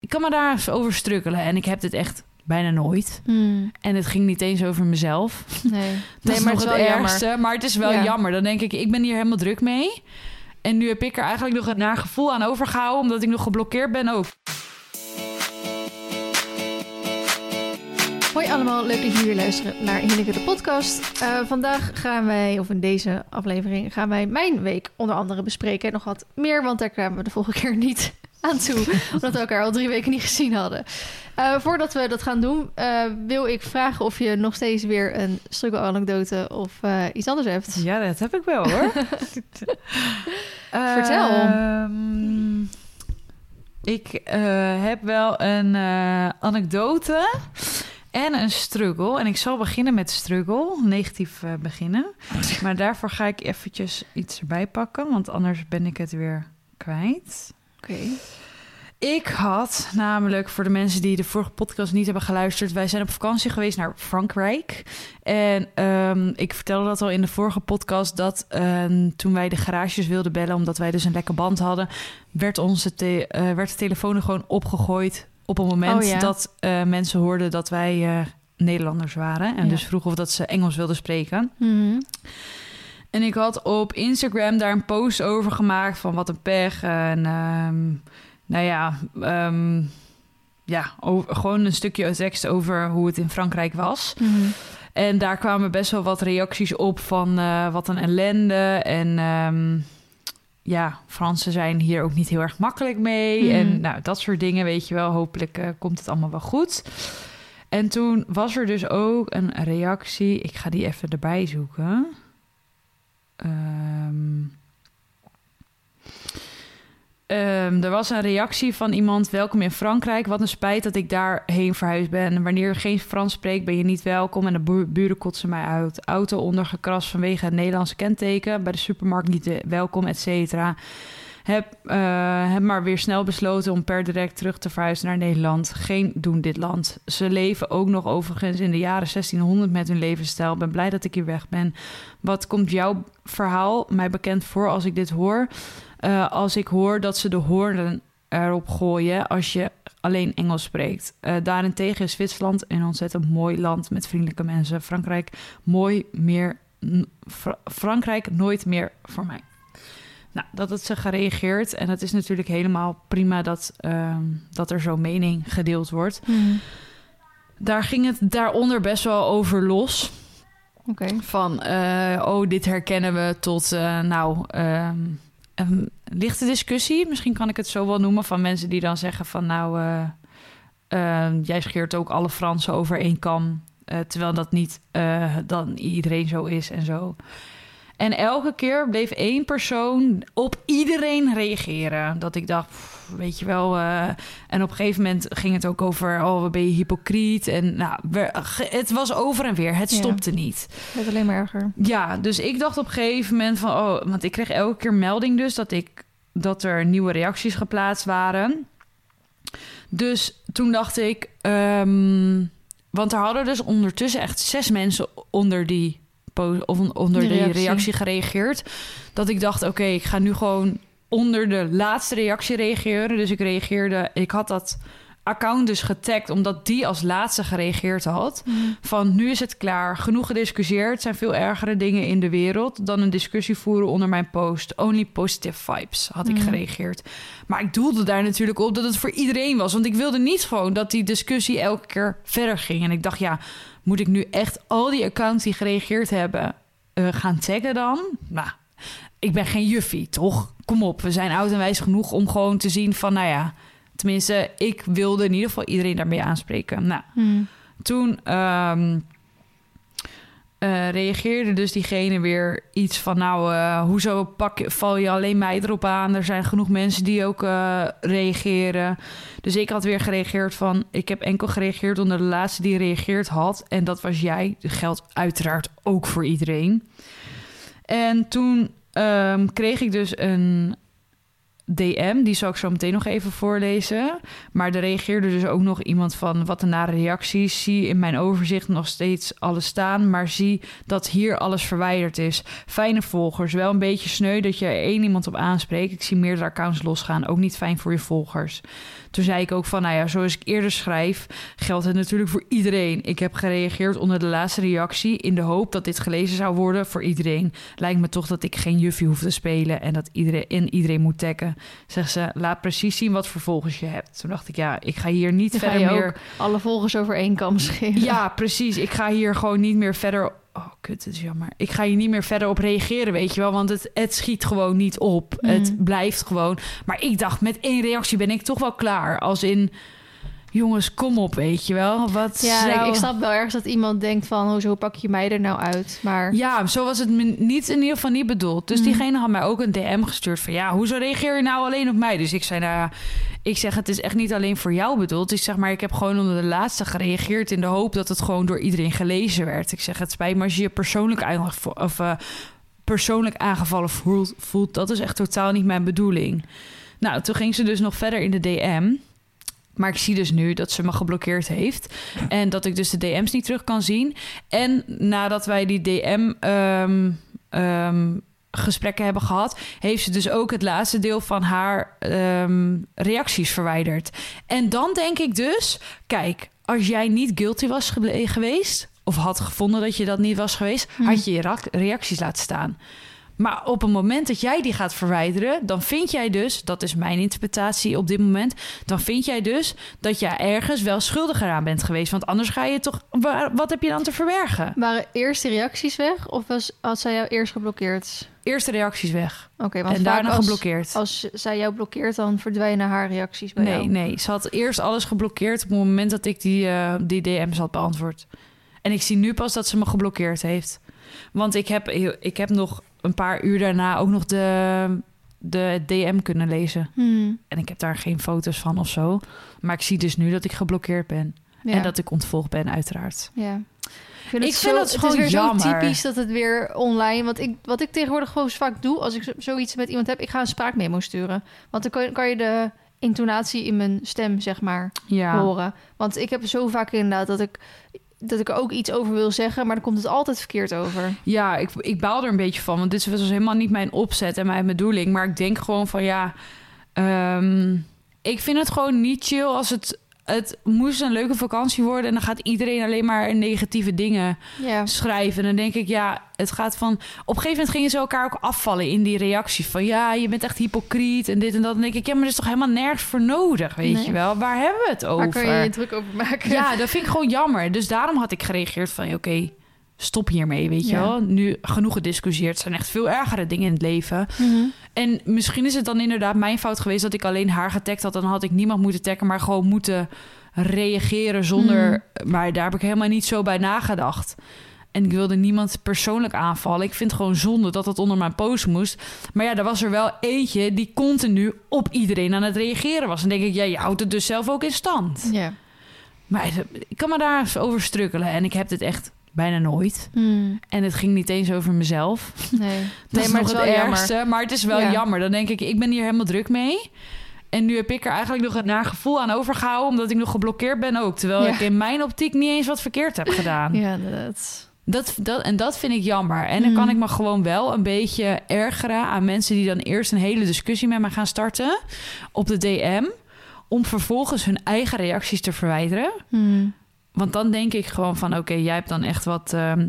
ik kan me daar eens over strukkelen. En ik heb dit echt bijna nooit. Hmm, En het ging niet eens over mezelf. nee. Dat nee, is maar nog het het, jammer. ergste. Maar het is wel Ja. jammer. Dan denk ik, ik ben hier helemaal druk mee. En nu heb ik er eigenlijk nog een naar gevoel aan overgehouden... omdat ik nog geblokkeerd ben ook. Hoi allemaal, leuk dat jullie weer luisteren naar Hinneke de podcast. Eh, vandaag gaan wij, of in deze aflevering, gaan wij mijn week onder andere bespreken. Nog wat meer, want daar kwamen we de vorige keer niet aan toe. omdat we elkaar al drie weken niet gezien hadden. Eh, voordat we dat gaan doen, eh, wil ik vragen of je nog steeds weer een struggle-anekdote of eh, iets anders hebt. Ja, dat heb ik wel hoor. Vertel. Ehm, ik heb wel een anekdote en een struggle. En ik zal beginnen met struggle, negatief beginnen. Maar daarvoor ga ik eventjes iets erbij pakken, want anders ben ik het weer kwijt. Oké. Ik had namelijk, voor de mensen die de vorige podcast niet hebben geluisterd, wij zijn op vakantie geweest naar Frankrijk. En ehm, ik vertelde dat al in de vorige podcast, dat ehm, toen wij de garages wilden bellen, omdat wij dus een lekke band hadden, werd, onze te- eh, werd de telefoon er gewoon opgegooid op het moment Oh ja. dat eh, mensen hoorden dat wij eh, Nederlanders waren. En Ja. dus vroegen of dat ze Engels wilden spreken. Mhm. En ik had op Instagram daar een post over gemaakt van wat een pech. En ehm, nou ja, ehm, ja over, gewoon een stukje tekst over hoe het in Frankrijk was. Mhm. En daar kwamen best wel wat reacties op van eh, wat een ellende. En ehm, ja, Fransen zijn hier ook niet heel erg makkelijk mee. Mhm. En nou, dat soort dingen, weet je wel. Hopelijk eh, komt het allemaal wel goed. En toen was er dus ook een reactie. Ik ga die even erbij zoeken. Ehm, ehm, er was een reactie van iemand: Welkom in Frankrijk. Wat een spijt dat ik daarheen verhuisd ben. Wanneer je geen Frans spreekt, ben je niet welkom. En de bu- buren kotsen mij uit. Auto ondergekrast vanwege het Nederlandse kenteken. Bij de supermarkt niet eh, welkom, et cetera. Heb, eh, heb maar weer snel besloten om per direct terug te verhuizen naar Nederland. Geen doen dit land. Ze leven ook nog overigens in de jaren 1600 met hun levensstijl. Ben blij dat ik hier weg ben. Wat komt jouw verhaal mij bekend voor als ik dit hoor? Eh, als ik hoor dat ze de hoornen erop gooien als je alleen Engels spreekt. Eh, daarentegen is Zwitserland een ontzettend mooi land met vriendelijke mensen. Frankrijk mooi meer. Frankrijk nooit meer voor mij. Nou, dat het ze gereageerd. En het is natuurlijk helemaal prima dat, ehm, dat er zo'n mening gedeeld wordt. Mhm. Daar ging het daaronder best wel over los. Oké. Van, eh, oh, dit herkennen we tot, eh, nou, ehm, een lichte discussie. Misschien kan ik het zo wel noemen. Van mensen die dan zeggen van, nou, eh, eh, jij scheert ook alle Fransen over één kam. terwijl dat niet dan iedereen zo is en zo. En elke keer bleef één persoon op iedereen reageren. Dat ik dacht, pff, weet je wel. eh, en op een gegeven moment ging het ook over, oh, wat ben je hypocriet. En nou, het was over en weer. Het Ja. stopte niet. Het wordt alleen maar erger. Ja, dus ik dacht op een gegeven moment van... oh, want ik kreeg elke keer melding dus dat, ik, dat er nieuwe reacties geplaatst waren. Dus toen dacht ik... ehm, want er hadden dus ondertussen echt zes mensen onder die, of on- onder Die die reactie. reactie. gereageerd. Dat ik dacht, oké, ik ga nu gewoon onder de laatste reactie reageren. Dus ik reageerde... Ik had dat account dus getagd... omdat die als laatste gereageerd had van nu is het klaar, genoeg gediscussieerd. Er zijn veel ergere dingen in de wereld dan een discussie voeren onder mijn post. Only positive vibes had ik Mhm. gereageerd. Maar ik doelde daar natuurlijk op dat het voor iedereen was. Want ik wilde niet gewoon dat die discussie elke keer verder ging. En ik dacht, ja, moet ik nu echt al die accounts die gereageerd hebben eh, gaan taggen dan? Nou, ik ben geen juffie, toch? Kom op, we zijn oud en wijs genoeg om gewoon te zien van, nou ja... Tenminste, ik wilde in ieder geval iedereen daarmee aanspreken. Nou, Mhm. toen ehm, eh, reageerde dus diegene weer iets van... nou, eh, hoezo pak, val je alleen mij erop aan? Er zijn genoeg mensen die ook eh, reageren. Dus ik had weer gereageerd van... ik heb enkel gereageerd onder de laatste die gereageerd had. En dat was jij. Dat geldt uiteraard ook voor iedereen. En toen ehm, kreeg ik dus een DM. Die zal ik zo meteen nog even voorlezen. Maar er reageerde dus ook nog iemand van... wat een nare reacties. Zie in mijn overzicht nog steeds alles staan... maar zie dat hier alles verwijderd is. Fijne volgers. Wel een beetje sneu dat je er één iemand op aanspreekt. Ik zie meerdere accounts losgaan. Ook niet fijn voor je volgers. Toen zei ik ook van, nou ja, zoals ik eerder schrijf, geldt het natuurlijk voor iedereen. Ik heb gereageerd onder de laatste reactie in de hoop dat dit gelezen zou worden voor iedereen. Lijkt me toch dat ik geen juffie hoef te spelen en dat iedereen, en iedereen moet taggen. Zegt ze, laat precies zien wat voor volgers je hebt. Toen dacht ik, ja, ik ga hier niet Dan ga verder je meer... alle volgers over één kam scheren. Ja, precies. Ik ga hier gewoon niet meer verder. Oh, kut, het is jammer. Ik ga hier niet meer verder op reageren, weet je wel. Want het, het schiet gewoon niet op. Mhm. Het blijft gewoon. Maar ik dacht, met één reactie ben ik toch wel klaar. Als in, jongens, kom op, weet je wel. Wat Ja, zou... ik, ik snap wel ergens dat iemand denkt van... hoezo pak je mij er nou uit? Maar Ja, zo was het niet in ieder geval niet bedoeld. Dus Mhm. diegene had mij ook een DM gestuurd van ja, hoezo reageer je nou alleen op mij? Dus ik zei nou ja, ik zeg het is echt niet alleen voor jou bedoeld. Ik zeg maar ik heb gewoon onder de laatste gereageerd in de hoop dat het gewoon door iedereen gelezen werd. Ik zeg het spijt me als je je persoonlijk of eh, persoonlijk aangevallen voelt, voelt. Dat is echt totaal niet mijn bedoeling. Nou, toen ging ze dus nog verder in de DM. Maar ik zie dus nu dat ze me geblokkeerd heeft. En dat ik dus de DM's niet terug kan zien. En nadat wij die DM ehm, ehm, gesprekken hebben gehad, heeft ze dus ook het laatste deel van haar ehm, reacties verwijderd. En dan denk ik dus, kijk, als jij niet guilty was geweest, of had gevonden dat je dat niet was geweest, Hmm. had je je reacties laten staan. Maar op het moment dat jij die gaat verwijderen, dan vind jij dus, dat is mijn interpretatie op dit moment, dan vind jij dus dat jij ergens wel schuldig eraan bent geweest. Want anders ga je toch, wa- wat heb je dan te verbergen? waren eerst de reacties weg? Of was, had zij jou eerst geblokkeerd? Eerste reacties weg Oké, want en daarna als, geblokkeerd. Als zij jou blokkeert, dan verdwijnen haar reacties bij Nee, jou. nee. Ze had eerst alles geblokkeerd op het moment dat ik die, eh, die DM's had beantwoord. En ik zie nu pas dat ze me geblokkeerd heeft. Want ik heb, ik heb nog een paar uur daarna ook nog de, de DM kunnen lezen. Hmm, En ik heb daar geen foto's van of zo. Maar ik zie dus nu dat ik geblokkeerd ben. ja. En dat ik ontvolgd ben, uiteraard. Ja. Ik vind het, zo, het gewoon is weer jammer. zo typisch dat het weer online... Want ik, wat ik tegenwoordig gewoon vaak doe... als ik zo- zoiets met iemand heb... ik ga een spraakmemo sturen. Want dan kan je, kan je de intonatie in mijn stem, zeg maar, Ja. horen. Want ik heb zo vaak inderdaad dat ik, dat ik er ook iets over wil zeggen... maar dan komt het altijd verkeerd over. Ja, ik, ik baal er een beetje van. Want dit was dus helemaal niet mijn opzet en mijn bedoeling. Maar ik denk gewoon van ja. ehm, ik vind het gewoon niet chill als het. Het moest een leuke vakantie worden. En dan gaat iedereen alleen maar negatieve dingen schrijven. En dan denk ik, ja, het gaat van. Op een gegeven moment gingen ze elkaar ook afvallen in die reacties. Van ja, je bent echt hypocriet en dit en dat. En dan denk ik, ja, maar er is toch helemaal nergens voor nodig, weet Nee. je wel? Waar hebben we het over? waar kun je je druk over maken? Ja, dat vind ik gewoon jammer. Dus daarom had ik gereageerd van... oké, stop hiermee, weet je Ja. wel. Nu genoeg gediscussieerd. Er zijn echt veel ergere dingen in het leven. Mhm. En misschien is het dan inderdaad mijn fout geweest... dat ik alleen haar getagd had. Dan had ik niemand moeten taggen... maar gewoon moeten reageren zonder... Maar daar heb ik helemaal niet zo bij nagedacht. En ik wilde niemand persoonlijk aanvallen. Ik vind het gewoon zonde dat dat onder mijn post moest. Maar ja, er was er wel eentje die continu op iedereen aan het reageren was. En denk ik, ja, je houdt het dus zelf ook in stand. Ja. Maar ik kan me daar eens over strukkelen. En ik heb dit echt bijna nooit. Hmm. En het ging niet eens over mezelf. Nee. Dat nee, is maar nog het het, is wel jammer. Maar het is wel Ja. jammer. Dan denk ik, ik ben hier helemaal druk mee. En nu heb ik er eigenlijk nog een naar gevoel aan overgehouden... omdat ik nog geblokkeerd ben ook. Terwijl Ja. ik in mijn optiek niet eens wat verkeerd heb gedaan. Ja, inderdaad. Dat, dat, en dat vind ik jammer. En dan kan Mhm. ik me gewoon wel een beetje ergeren aan mensen die dan eerst een hele discussie met me gaan starten op de DM. Om vervolgens hun eigen reacties te verwijderen. Hmm. Want dan denk ik gewoon van oké, jij hebt dan echt wat. ehm,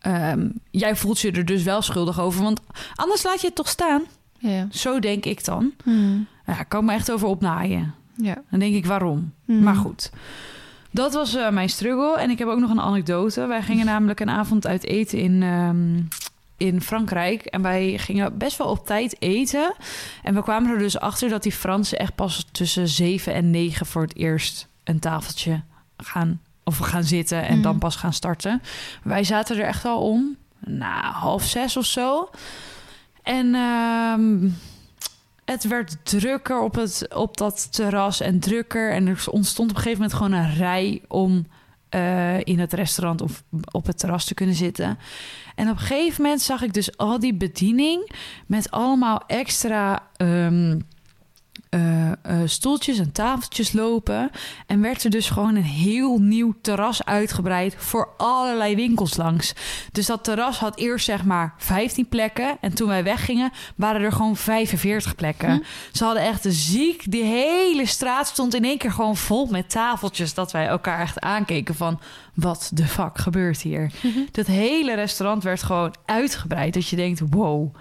ehm, jij voelt je er dus wel schuldig over. Want anders laat je het toch staan. Ja. Zo denk ik dan. Hmm. Ja, ik kan me echt over opnaaien. Ja. Dan denk ik waarom. Hmm. Maar goed. Dat was eh, mijn struggle. En ik heb ook nog een anekdote. Wij gingen namelijk een avond uit eten in, ehm, in Frankrijk. En wij gingen best wel op tijd eten. En we kwamen er dus achter dat die Fransen echt pas tussen zeven en negen voor het eerst een tafeltje gaan of gaan zitten en dan pas gaan starten. Wij zaten er echt al om, nou half zes of zo. En ehm, het werd drukker op, het, op dat terras en drukker. En er ontstond op een gegeven moment gewoon een rij om eh, in het restaurant of op het terras te kunnen zitten. En op een gegeven moment zag ik dus al die bediening met allemaal extra ehm, eh, eh, stoeltjes en tafeltjes lopen. En werd er dus gewoon een heel nieuw terras uitgebreid voor allerlei winkels langs. Dus dat terras had eerst zeg maar 15 plekken. En toen wij weggingen, waren er gewoon 45 plekken. Hm. Ze hadden echt de ziek. Die hele straat stond in één keer gewoon vol met tafeltjes. Dat wij elkaar echt aankeken van... wat de fuck gebeurt hier? Dat hele restaurant werd gewoon uitgebreid. Dat je denkt, wow.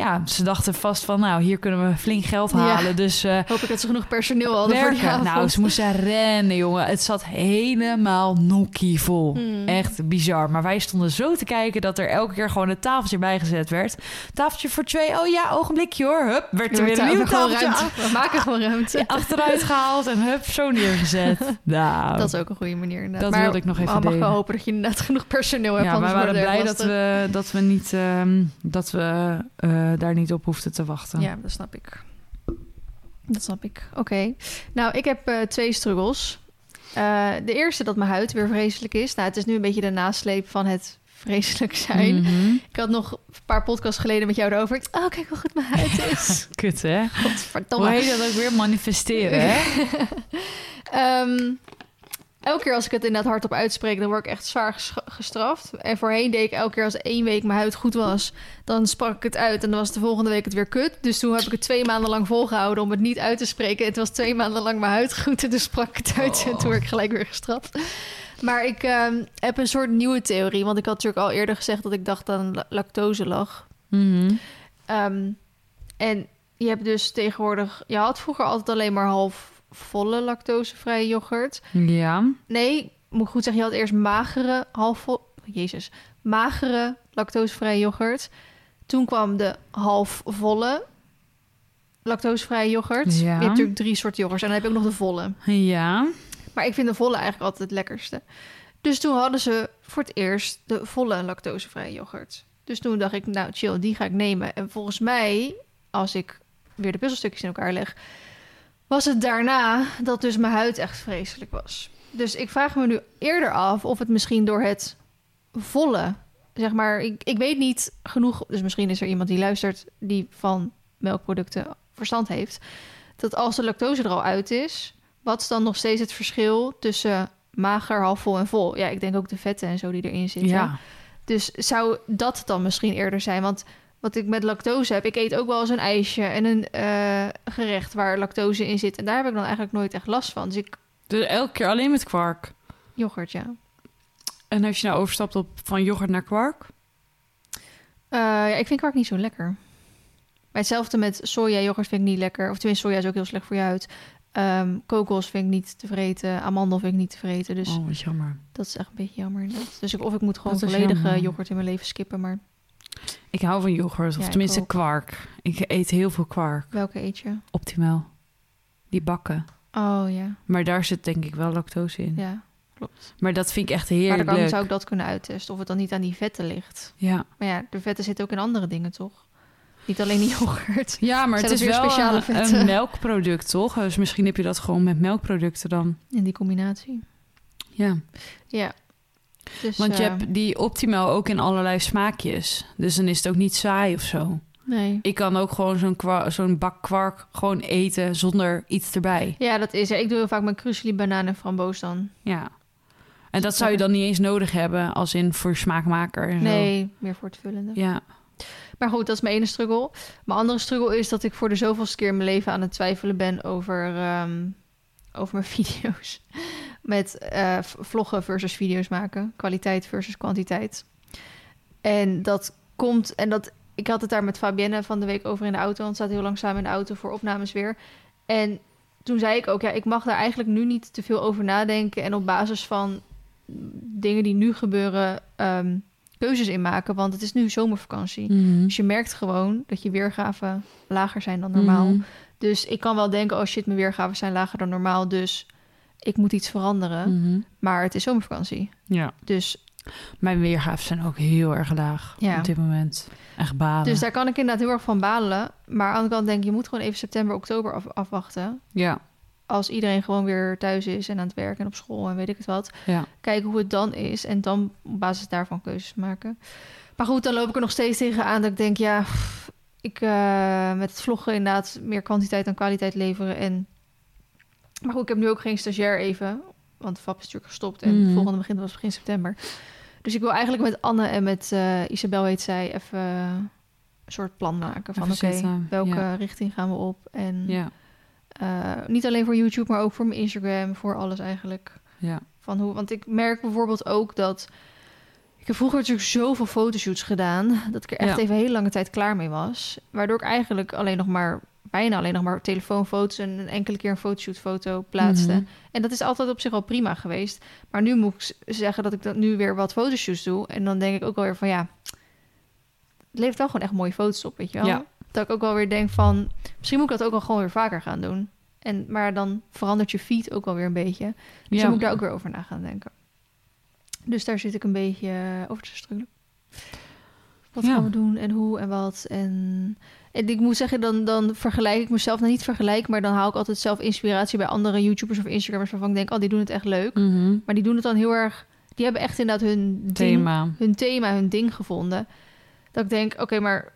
Ja, ze dachten vast van, nou, hier kunnen we flink geld Ja. halen. Dus eh, Hoop ik dat ze genoeg personeel hadden voor die werken. Nou, ze moesten rennen, jongen. Het zat helemaal nokkie vol. Hmm. Echt bizar. Maar wij stonden zo te kijken dat er elke keer gewoon een tafeltje bijgezet werd. Tafeltje voor twee. Oh ja, ogenblikje hoor. Hup, werd er weer een nieuw tafeltje ruimte. We maken gewoon ruimte. achteruit gehaald en hup, zo neergezet. Nou, Dat is ook een goede manier inderdaad. Dat maar wilde ik nog even mag ik delen. wel hopen dat je inderdaad genoeg personeel hebt. ja, wij waren blij dat we, dat we, niet, ehm, dat we eh, daar niet op hoefden te wachten. Ja, dat snap ik. Dat snap ik. Oké. Nou, ik heb eh, twee struggles. Eh, de eerste dat mijn huid weer vreselijk is. Nou, het is nu een beetje de nasleep van het vreselijk zijn. Mhm. Ik had nog een paar podcasts geleden met jou erover. Oh, kijk hoe goed mijn huid is. Kut, hè? Hoe Godverdomme. heet dat ook weer? Manifesteren, hè? Ehm, elke keer als ik het inderdaad hardop uitspreek, dan word ik echt zwaar ges- gestraft. En voorheen deed ik elke keer als één week mijn huid goed was, dan sprak ik het uit en dan was de volgende week het weer kut. Dus toen heb ik het twee maanden lang volgehouden om het niet uit te spreken. Het was twee maanden lang mijn huid goed en toen sprak ik het uit en toen werd ik gelijk weer gestraft. Maar ik ehm, heb een soort nieuwe theorie, want ik had natuurlijk al eerder gezegd dat ik dacht la- lactose lag. Mhm. Ehm, en je hebt dus tegenwoordig... Je had vroeger altijd alleen maar half volle lactosevrije yoghurt. Ja. Nee, moet ik goed zeggen, je had eerst magere, halfvol... Jezus, magere lactosevrije yoghurt. Toen kwam de halfvolle lactosevrije yoghurt. Ja. Je hebt natuurlijk drie soorten yoghurts. En dan heb je ook nog de volle. Ja. Maar ik vind de volle eigenlijk altijd het lekkerste. Dus toen hadden ze voor het eerst de volle lactosevrije yoghurt. Dus toen dacht ik, nou chill, die ga ik nemen. En volgens mij, als ik weer de puzzelstukjes in elkaar leg... was het daarna dat dus mijn huid echt vreselijk was. Dus ik vraag me nu eerder af of het misschien door het volle... zeg maar, ik, ik weet niet genoeg... dus misschien is er iemand die luistert die van melkproducten verstand heeft... dat als de lactose er al uit is... wat is dan nog steeds het verschil tussen mager, halfvol en vol? Ja, ik denk ook de vetten en zo die erin zitten. Ja. Dus zou dat dan misschien eerder zijn? Want wat ik met lactose heb, ik eet ook wel eens een ijsje en een eh, gerecht waar lactose in zit. En daar heb ik dan eigenlijk nooit echt last van. Dus ik, Dus elke keer alleen met kwark. yoghurt, ja. En als je nou overstapt op van yoghurt naar kwark? Eh, ja, ik vind kwark niet zo lekker. Maar hetzelfde met soja yoghurt vind ik niet lekker. Of tenminste, soja is ook heel slecht voor je huid. Ehm, kokos vind ik niet te vreten. Amandel vind ik niet te vreten. Dus Oh, wat jammer. dat is echt een beetje jammer. inderdaad. Dus ik, of ik moet gewoon volledige yoghurt in mijn leven skippen. Maar Ik hou van yoghurt, of tenminste kwark. Ik eet heel veel kwark. welke eet je? Optimaal. Die bakken. Oh ja, Maar daar zit denk ik wel lactose in. ja. Maar dat vind ik echt Maar heerlijk. dan kan, zou ik dat kunnen uittesten. Of het dan niet aan die vetten ligt. Ja. Maar ja, de vetten zitten ook in andere dingen, toch? Niet alleen yoghurt. ja, maar Zijn het is weer wel speciale een, een melkproduct, toch? Dus misschien heb je dat gewoon met melkproducten dan. In die combinatie. Ja. Ja. Dus, Want je eh, hebt die optimaal ook in allerlei smaakjes. Dus dan is het ook niet saai of zo. Nee. Ik kan ook gewoon zo'n bak kwark gewoon eten zonder iets erbij. Ja, dat is er. Ik doe heel vaak mijn krusli, banaan en framboos dan. Ja. En dat zou je dan niet eens nodig hebben als in voor smaakmaker. En zo. Nee, meer voor het vullende. Ja. Maar goed, dat is mijn ene struggle. Mijn andere struggle is dat ik voor de zoveelste keer in mijn leven aan het twijfelen ben over, ehm, over mijn video's. Met eh, vloggen versus video's maken. Kwaliteit versus kwantiteit. En dat komt, en dat, ik had het daar met Fabienne van de week over in de auto. Want zaten heel lang samen in de auto voor opnames weer. En toen zei ik ook, ja, ik mag daar eigenlijk nu niet te veel over nadenken. En op basis van dingen die nu gebeuren, ehm, keuzes in maken. Want het is nu zomervakantie. Mhm. Dus je merkt gewoon dat je weergaven lager zijn dan normaal. Mhm. Dus ik kan wel denken, oh shit, mijn weergaven zijn lager dan normaal. Dus ik moet iets veranderen. Mhm. Maar het is zomervakantie. Ja. Dus, Mijn weergaven zijn ook heel erg laag Ja. op dit moment. Echt balen. dus daar kan ik inderdaad heel erg van balen. Maar aan de andere kant denk ik, je moet gewoon even september, oktober af- afwachten. Ja. Als iedereen gewoon weer thuis is en aan het werk en op school en weet ik het wat. Ja. Kijken hoe het dan is. En dan op basis daarvan keuzes maken. Maar goed, dan loop ik er nog steeds tegen aan dat ik denk, ja, ik eh, met het vloggen inderdaad meer kwantiteit dan kwaliteit leveren. En, maar goed, ik heb nu ook geen stagiair even. Want FAP is natuurlijk gestopt en de volgende begint was begin september. Dus ik wil eigenlijk met Anne en met eh, Isabel heet zij even een soort plan maken. Van oké, welke ja. richting gaan we op? En Ja, eh, niet alleen voor YouTube, maar ook voor mijn Instagram, voor alles eigenlijk. ja. Van hoe, want ik merk bijvoorbeeld ook dat. Ik heb vroeger natuurlijk zoveel fotoshoots gedaan. Dat ik er echt Ja. even een hele lange tijd klaar mee was. Waardoor ik eigenlijk alleen nog maar. Bijna alleen nog maar telefoonfoto's en een enkele keer een fotoshootfoto plaatste. Mhm. En dat is altijd op zich al prima geweest. Maar nu moet ik zeggen dat ik dat nu weer wat fotoshoots doe. En dan denk ik ook wel weer van ja. Het levert wel gewoon echt mooie foto's op, weet je wel. Ja. Dat ik ook wel weer denk van. Misschien moet ik dat ook wel gewoon weer vaker gaan doen. En, maar dan verandert je feed ook wel weer een beetje. Dus Ja. dan moet ik daar ook weer over na gaan denken. Dus daar zit ik een beetje eh, over te struggelen. Wat Ja. gaan we doen en hoe en wat. En, en ik moet zeggen, dan, dan vergelijk ik mezelf, nou niet vergelijk, maar dan haal ik altijd zelf inspiratie bij andere YouTubers of Instagrammers waarvan ik denk, oh, die doen het echt leuk. Mhm. Maar die doen het dan heel erg, die hebben echt inderdaad hun ding, Thema. hun thema, hun ding gevonden. Dat ik denk, oké, maar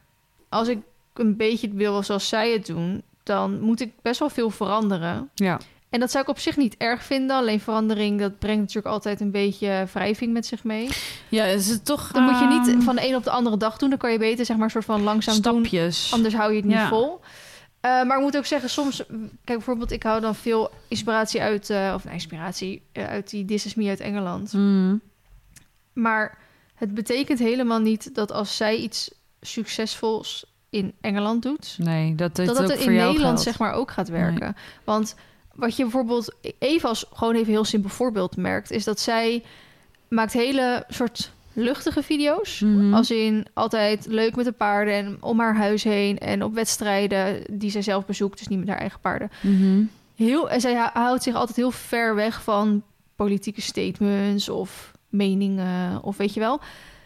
als ik een beetje wil zoals zij het doen, dan moet ik best wel veel veranderen. Ja. En dat zou ik op zich niet erg vinden. Alleen verandering, dat brengt natuurlijk altijd een beetje wrijving met zich mee. Ja, is het toch... Dan moet je ehm, niet van de een op de andere dag doen. Dan kan je beter zeg maar soort van langzaam doen. stapjes. Anders hou je het niet Ja. vol. Eh, maar ik moet ook zeggen, soms... Kijk, bijvoorbeeld, ik hou dan veel inspiratie uit... eh, of inspiratie eh, uit die This Is Me uit Engeland. Mhm. Maar het betekent helemaal niet dat als zij iets succesvols in Engeland doet... Nee, dat dat ook het in Nederland geldt. zeg maar ook gaat werken. Want wat je bijvoorbeeld even als gewoon even heel simpel voorbeeld merkt, is dat zij maakt hele soort luchtige video's. Mhm. Als in altijd leuk met de paarden en om haar huis heen en op wedstrijden die zij zelf bezoekt, dus niet met haar eigen paarden. Mhm. Heel, en zij hou- houdt zich altijd heel ver weg van politieke statements of meningen of weet je wel.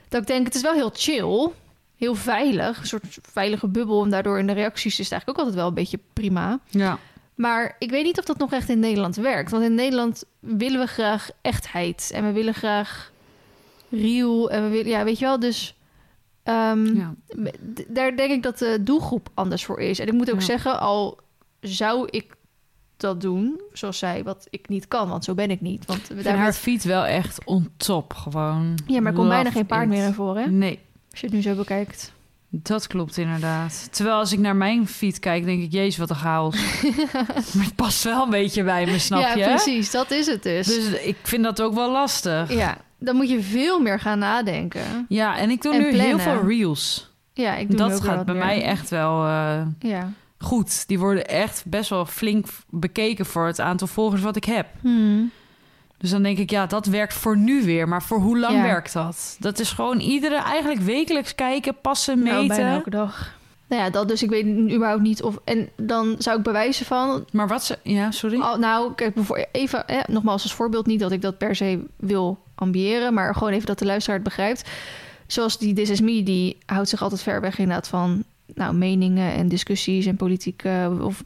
Dat ik denk, het is wel heel chill, heel veilig, een soort veilige bubbel. En daardoor in de reacties is het eigenlijk ook altijd wel een beetje prima. Ja. Maar ik weet niet of dat nog echt in Nederland werkt. Want in Nederland willen we graag echtheid. En we willen graag real. En we willen, ja, weet je wel, dus... ehm, ja. daar denk ik dat de doelgroep anders voor is. En ik moet ook Ja. zeggen, al zou ik dat doen, zoals zij, wat ik niet kan, want zo ben ik niet. Want daar haar met- feed wel echt on top, gewoon. ja, maar er komt bijna geen paard it. meer naar voren, hè? Nee, Als je het nu zo bekijkt. Dat klopt inderdaad. Terwijl als ik naar mijn feed kijk, denk ik... Jezus, wat een chaos. maar het past wel een beetje bij me, snap ja, je? precies. Dat is het dus. Dus ik vind dat ook wel lastig. Ja, dan moet je veel meer gaan nadenken. Ja, en ik doe En nu heel veel reels. Ja, ik doe Dat gaat bij meer. mij echt wel eh, Ja. goed. Die worden echt best wel flink bekeken voor het aantal volgers wat ik heb. Hmm. Dus dan denk ik, ja, dat werkt voor nu weer. Maar voor hoe lang Ja. werkt dat? Dat is gewoon iedere, eigenlijk wekelijks kijken, passen, Nou, meten. bijna elke dag. Nou ja, dat dus. Ik weet überhaupt niet of... En dan zou ik bewijzen van... maar wat ze... Ja, sorry. Al, nou, kijk, even eh, nogmaals als voorbeeld niet dat ik dat per se wil ambiëren, maar gewoon even dat de luisteraar het begrijpt. Zoals die This Is Me, die houdt zich altijd ver weg inderdaad van nou, meningen en discussies en politiek eh, of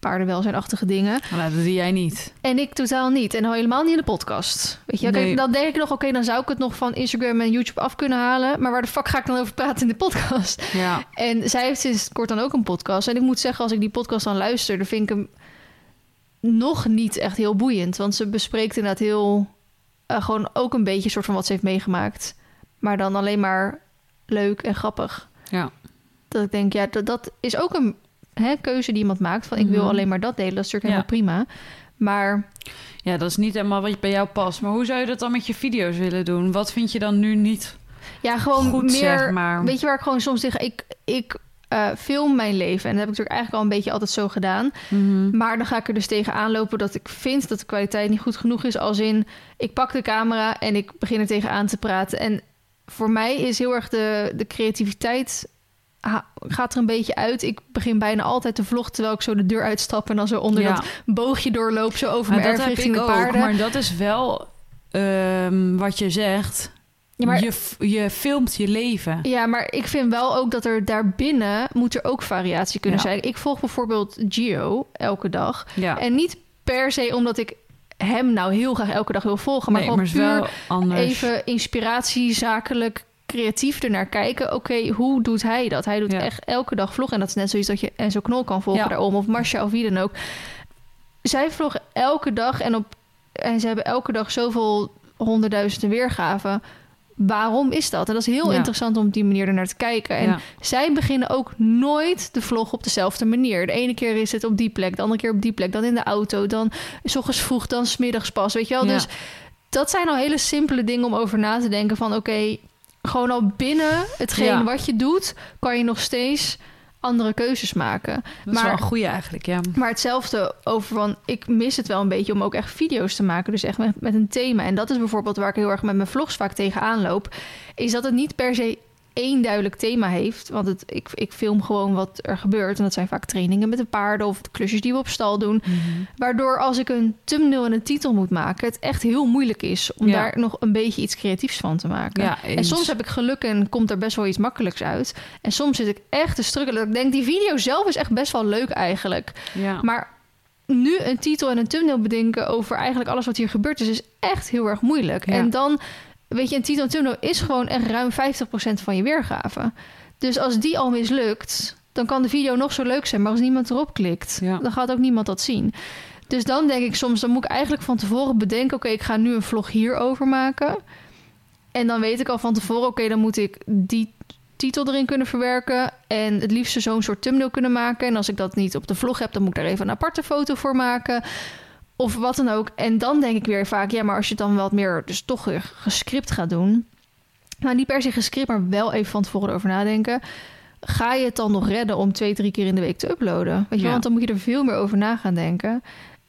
paardenwelzijnachtige dingen. Nou, dat doe jij niet. En ik totaal niet. En al helemaal niet in de podcast. Weet je, Nee. kijk, dan denk ik nog, oké, dan zou ik het nog van Instagram en YouTube af kunnen halen. Maar waar de fuck ga ik dan over praten in de podcast? Ja. En zij heeft sinds kort dan ook een podcast. En ik moet zeggen, als ik die podcast dan luister, dan vind ik hem nog niet echt heel boeiend. Want ze bespreekt inderdaad heel eh, gewoon ook een beetje soort van wat ze heeft meegemaakt. Maar dan alleen maar leuk en grappig. Ja. Dat ik denk, ja, dat, dat is ook een hè, keuze die iemand maakt. Van ik wil Mhm. alleen maar dat delen. Dat is natuurlijk helemaal prima. Maar ja, dat is niet helemaal wat bij jou past. Maar hoe zou je dat dan met je video's willen doen? Wat vind je dan nu niet ja, gewoon goed, meer. zeg maar? Weet je waar ik gewoon soms zeg, ik, ik eh, film mijn leven. En dat heb ik natuurlijk eigenlijk al een beetje altijd zo gedaan. Mhm. Maar dan ga ik er dus tegen aanlopen dat ik vind dat de kwaliteit niet goed genoeg is. Als in, ik pak de camera en ik begin er tegenaan te praten. En voor mij is heel erg de, de creativiteit gaat er een beetje uit. Ik begin bijna altijd te vloggen terwijl ik zo de deur uitstap... en dan zo onder Ja. dat boogje doorloop, zo over Maar mijn erf richting de ook. paarden. Maar dat is wel ehm, wat je zegt. Ja, maar- je, je filmt je leven. Ja, maar ik vind wel ook dat er daarbinnen moet er ook variatie kunnen Ja. zijn. Ik volg bijvoorbeeld Gio elke dag. Ja. En niet per se omdat ik hem nou heel graag elke dag wil volgen... maar nee, gewoon maar puur wel even inspiratie, zakelijk creatief ernaar kijken. Oké, hoe doet hij dat? Hij doet Ja. echt elke dag vloggen. En dat is net zoiets dat je Enzo Knol kan volgen Ja. daarom. Of Marcia of wie dan ook. Zij vloggen elke dag en, op, en ze hebben elke dag zoveel honderdduizenden weergaven. Waarom is dat? En dat is heel Ja. interessant om op die manier ernaar te kijken. En zij beginnen ook nooit de vlog op dezelfde manier. De ene keer is het op die plek, de andere keer op die plek, dan in de auto, dan s ochtends vroeg, dan smiddags pas, weet je wel? Dus dat zijn al hele simpele dingen om over na te denken van oké, gewoon al binnen hetgeen Ja. wat je doet, kan je nog steeds andere keuzes maken. Dat is Maar- wel een goeie eigenlijk, ja. Maar hetzelfde over van, ik mis het wel een beetje om ook echt video's te maken. Dus echt met, met een thema. En dat is bijvoorbeeld waar ik heel erg met mijn vlogs vaak tegenaan loop. Is dat het niet per se één duidelijk thema heeft. Want het, ik, ik film gewoon wat er gebeurt. En dat zijn vaak trainingen met de paarden of de klusjes die we op stal doen. Waardoor als ik een thumbnail en een titel moet maken, het echt heel moeilijk is om Ja. daar nog een beetje iets creatiefs van te maken. Ja, En soms heb ik geluk en komt er best wel iets makkelijks uit. En soms zit ik echt te struggelen. Ik denk, die video zelf is echt best wel leuk eigenlijk. Ja. Maar nu een titel en een thumbnail bedenken over eigenlijk alles wat hier gebeurd is, is echt heel erg moeilijk. Ja. En dan, weet je, een titel en thumbnail is gewoon echt ruim 50% van je weergave. Dus als die al mislukt, dan kan de video nog zo leuk zijn. Maar als niemand erop klikt, Ja. dan gaat ook niemand dat zien. Dus dan denk ik soms, dan moet ik eigenlijk van tevoren bedenken... oké, ik ga nu een vlog hierover maken. En dan weet ik al van tevoren, oké, dan moet ik die titel erin kunnen verwerken... en het liefst zo'n soort thumbnail kunnen maken. En als ik dat niet op de vlog heb, dan moet ik daar even een aparte foto voor maken... Of wat dan ook. En dan denk ik weer vaak, ja, maar als je het dan wat meer, dus toch weer gescript gaat doen. Nou, niet per se gescript, maar wel even van tevoren over nadenken. Ga je het dan nog redden om twee, drie keer in de week te uploaden? Weet je Ja. want dan moet je er veel meer over na gaan denken.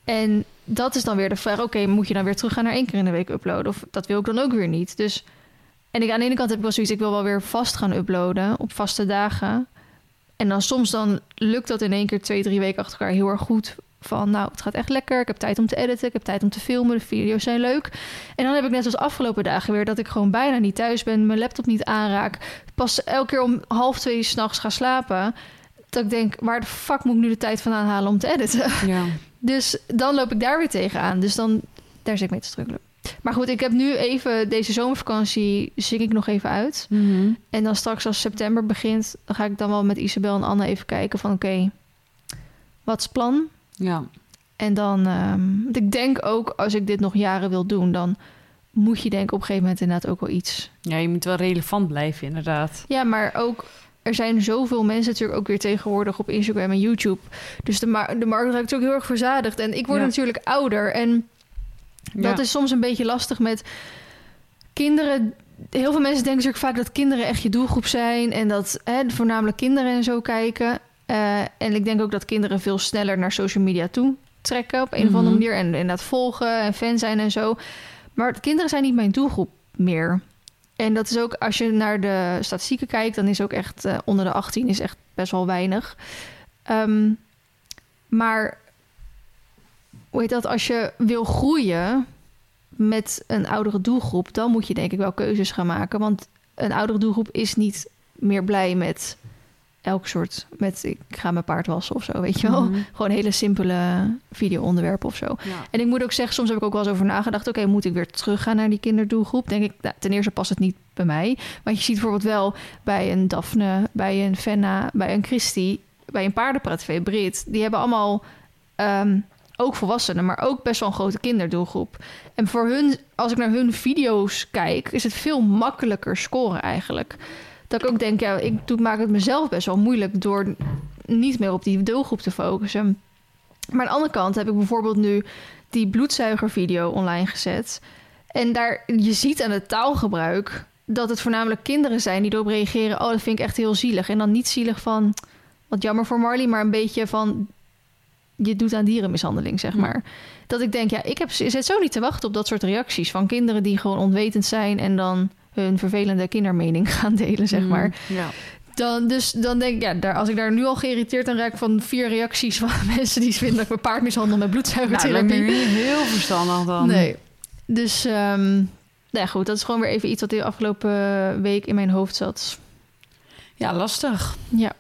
En dat is dan weer de vraag, oké, moet je dan weer teruggaan naar één keer in de week uploaden? Of dat wil ik dan ook weer niet. Dus, en ik, aan de ene kant heb ik wel zoiets, ik wil wel weer vast gaan uploaden op vaste dagen. En dan soms dan lukt dat in één keer twee, drie weken achter elkaar heel erg goed. Van nou, het gaat echt lekker. Ik heb tijd om te editen. Ik heb tijd om te filmen. De video's zijn leuk. En dan heb ik net als afgelopen dagen weer dat ik gewoon bijna niet thuis ben. Mijn laptop niet aanraak. Pas elke keer om half twee s'nachts ga slapen. Dat ik denk, waar de fuck moet ik nu de tijd van aanhalen om te editen? Ja. Dus dan loop ik daar weer tegenaan. Dus dan, daar zit ik mee te struggelen. Maar goed, ik heb nu even deze zomervakantie zing ik nog even uit. Mhm. En dan straks als september begint, dan ga ik dan wel met Isabel en Anne even kijken van oké, wat is het plan? Ja. En dan, ehm, want ik denk ook als ik dit nog jaren wil doen, dan moet je denk ik op een gegeven moment inderdaad ook wel iets. ja, je moet wel relevant blijven, inderdaad. Ja, maar ook er zijn zoveel mensen natuurlijk ook weer tegenwoordig op Instagram en YouTube. Dus de, de markt raakt ook heel erg verzadigd. En ik word Ja. natuurlijk ouder en dat Ja. is soms een beetje lastig met kinderen. Heel veel mensen denken natuurlijk vaak dat kinderen echt je doelgroep zijn en dat hè, voornamelijk kinderen en zo kijken. Eh, en ik denk ook dat kinderen veel sneller naar social media toe trekken op een of andere Mhm. manier en, en dat volgen en fan zijn en zo. Maar de kinderen zijn niet mijn doelgroep meer. En dat is ook als je naar de statistieken kijkt, dan is ook echt eh, onder de 18 is echt best wel weinig. Ehm, maar hoe heet dat? Als je wil groeien met een oudere doelgroep, dan moet je denk ik wel keuzes gaan maken. Want een oudere doelgroep is niet meer blij met elk soort, met ik ga mijn paard wassen of zo, weet je wel. Mhm. Gewoon hele simpele video-onderwerpen of zo. Ja. En ik moet ook zeggen, soms heb ik ook wel eens over nagedacht... oké, moet ik weer teruggaan naar die kinderdoelgroep? Denk ik, nou, ten eerste past het niet bij mij. Want je ziet bijvoorbeeld wel bij een Daphne, bij een Fenna... bij een Christy, bij een paardenpraat Brit... die hebben allemaal ehm, ook volwassenen... maar ook best wel een grote kinderdoelgroep. En voor hun, als ik naar hun video's kijk... is het veel makkelijker scoren eigenlijk. Dat ik ook denk, ja, ik doe, maak het mezelf best wel moeilijk... door niet meer op die doelgroep te focussen... Maar aan de andere kant heb ik bijvoorbeeld nu die bloedzuigervideo online gezet. En daar, je ziet aan het taalgebruik dat het voornamelijk kinderen zijn die erop reageren. Oh, dat vind ik echt heel zielig. En dan niet zielig van, wat jammer voor Marley, maar een beetje van, je doet aan dierenmishandeling, zeg maar. Dat ik denk, ja, ik heb, zit zo niet te wachten op dat soort reacties van kinderen die gewoon onwetend zijn en dan hun vervelende kindermening gaan delen, zeg maar. Ja. Dan, dus dan denk ik, ja, daar, als ik daar nu al geïrriteerd aan raak van vier reacties van mensen die vinden dat ik mijn paard mishandel met Nou, dat bloedzuigertherapie. niet heel verstandig dan. nee. Dus, ehm nou goed, dat is gewoon weer even iets wat de afgelopen week in mijn hoofd zat. Ja, lastig. Ja.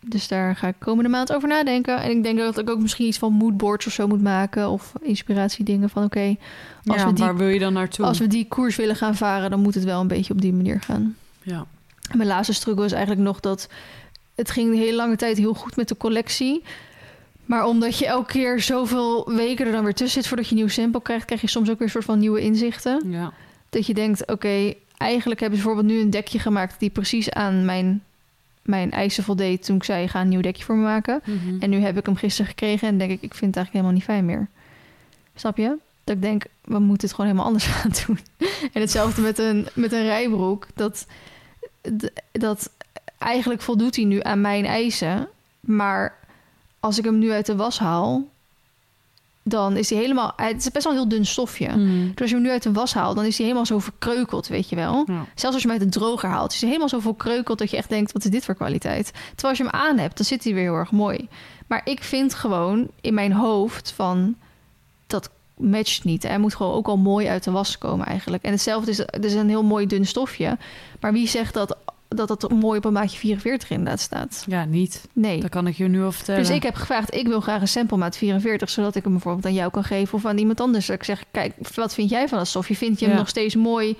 Dus daar ga ik komende maand over nadenken. En ik denk dat ik ook misschien iets van moodboards of zo moet maken. Of inspiratiedingen van oké, als, Ja, we die- waar wil je dan naartoe? als we die koers willen gaan varen, dan moet het wel een beetje op die manier gaan. Ja. En mijn laatste struggle is eigenlijk nog dat het ging de hele lange tijd heel goed met de collectie. Maar omdat je elke keer zoveel weken er dan weer tussen zit voordat je een nieuw sample krijgt, krijg je soms ook weer een soort van nieuwe inzichten. Ja. Dat je denkt, oké, eigenlijk hebben ze bijvoorbeeld nu een dekje gemaakt die precies aan mijn, mijn eisen voldeed toen ik zei, ga een nieuw dekje voor me maken. Mhm. En nu heb ik hem gisteren gekregen en denk ik, ik vind het eigenlijk helemaal niet fijn meer. Snap je? Dat ik denk, we moeten het gewoon helemaal anders gaan doen. En hetzelfde met een, met een rijbroek. Dat, dat eigenlijk voldoet hij nu aan mijn eisen. Maar als ik hem nu uit de was haal, dan is hij helemaal... Het is best wel een heel dun stofje. Mhm. Dus als je hem nu uit de was haalt, dan is hij helemaal zo verkreukeld, weet je wel. Ja. Zelfs als je hem uit de droger haalt, is hij helemaal zo verkreukeld dat je echt denkt: wat is dit voor kwaliteit? Terwijl als je hem aan hebt, dan zit hij weer heel erg mooi. Maar ik vind gewoon in mijn hoofd van dat matcht niet. Hij moet gewoon ook al mooi uit de was komen eigenlijk. En hetzelfde is, het is een heel mooi dun stofje. Maar wie zegt dat dat het mooi op een maatje 44 inderdaad staat? ja, niet. Nee. Dat kan ik je nu al vertellen. Dus ik heb gevraagd, ik wil graag een sample maat 44, zodat ik hem bijvoorbeeld aan jou kan geven of aan iemand anders. Dat ik zeg, kijk, wat vind jij van dat stofje? Vind je hem nog steeds mooi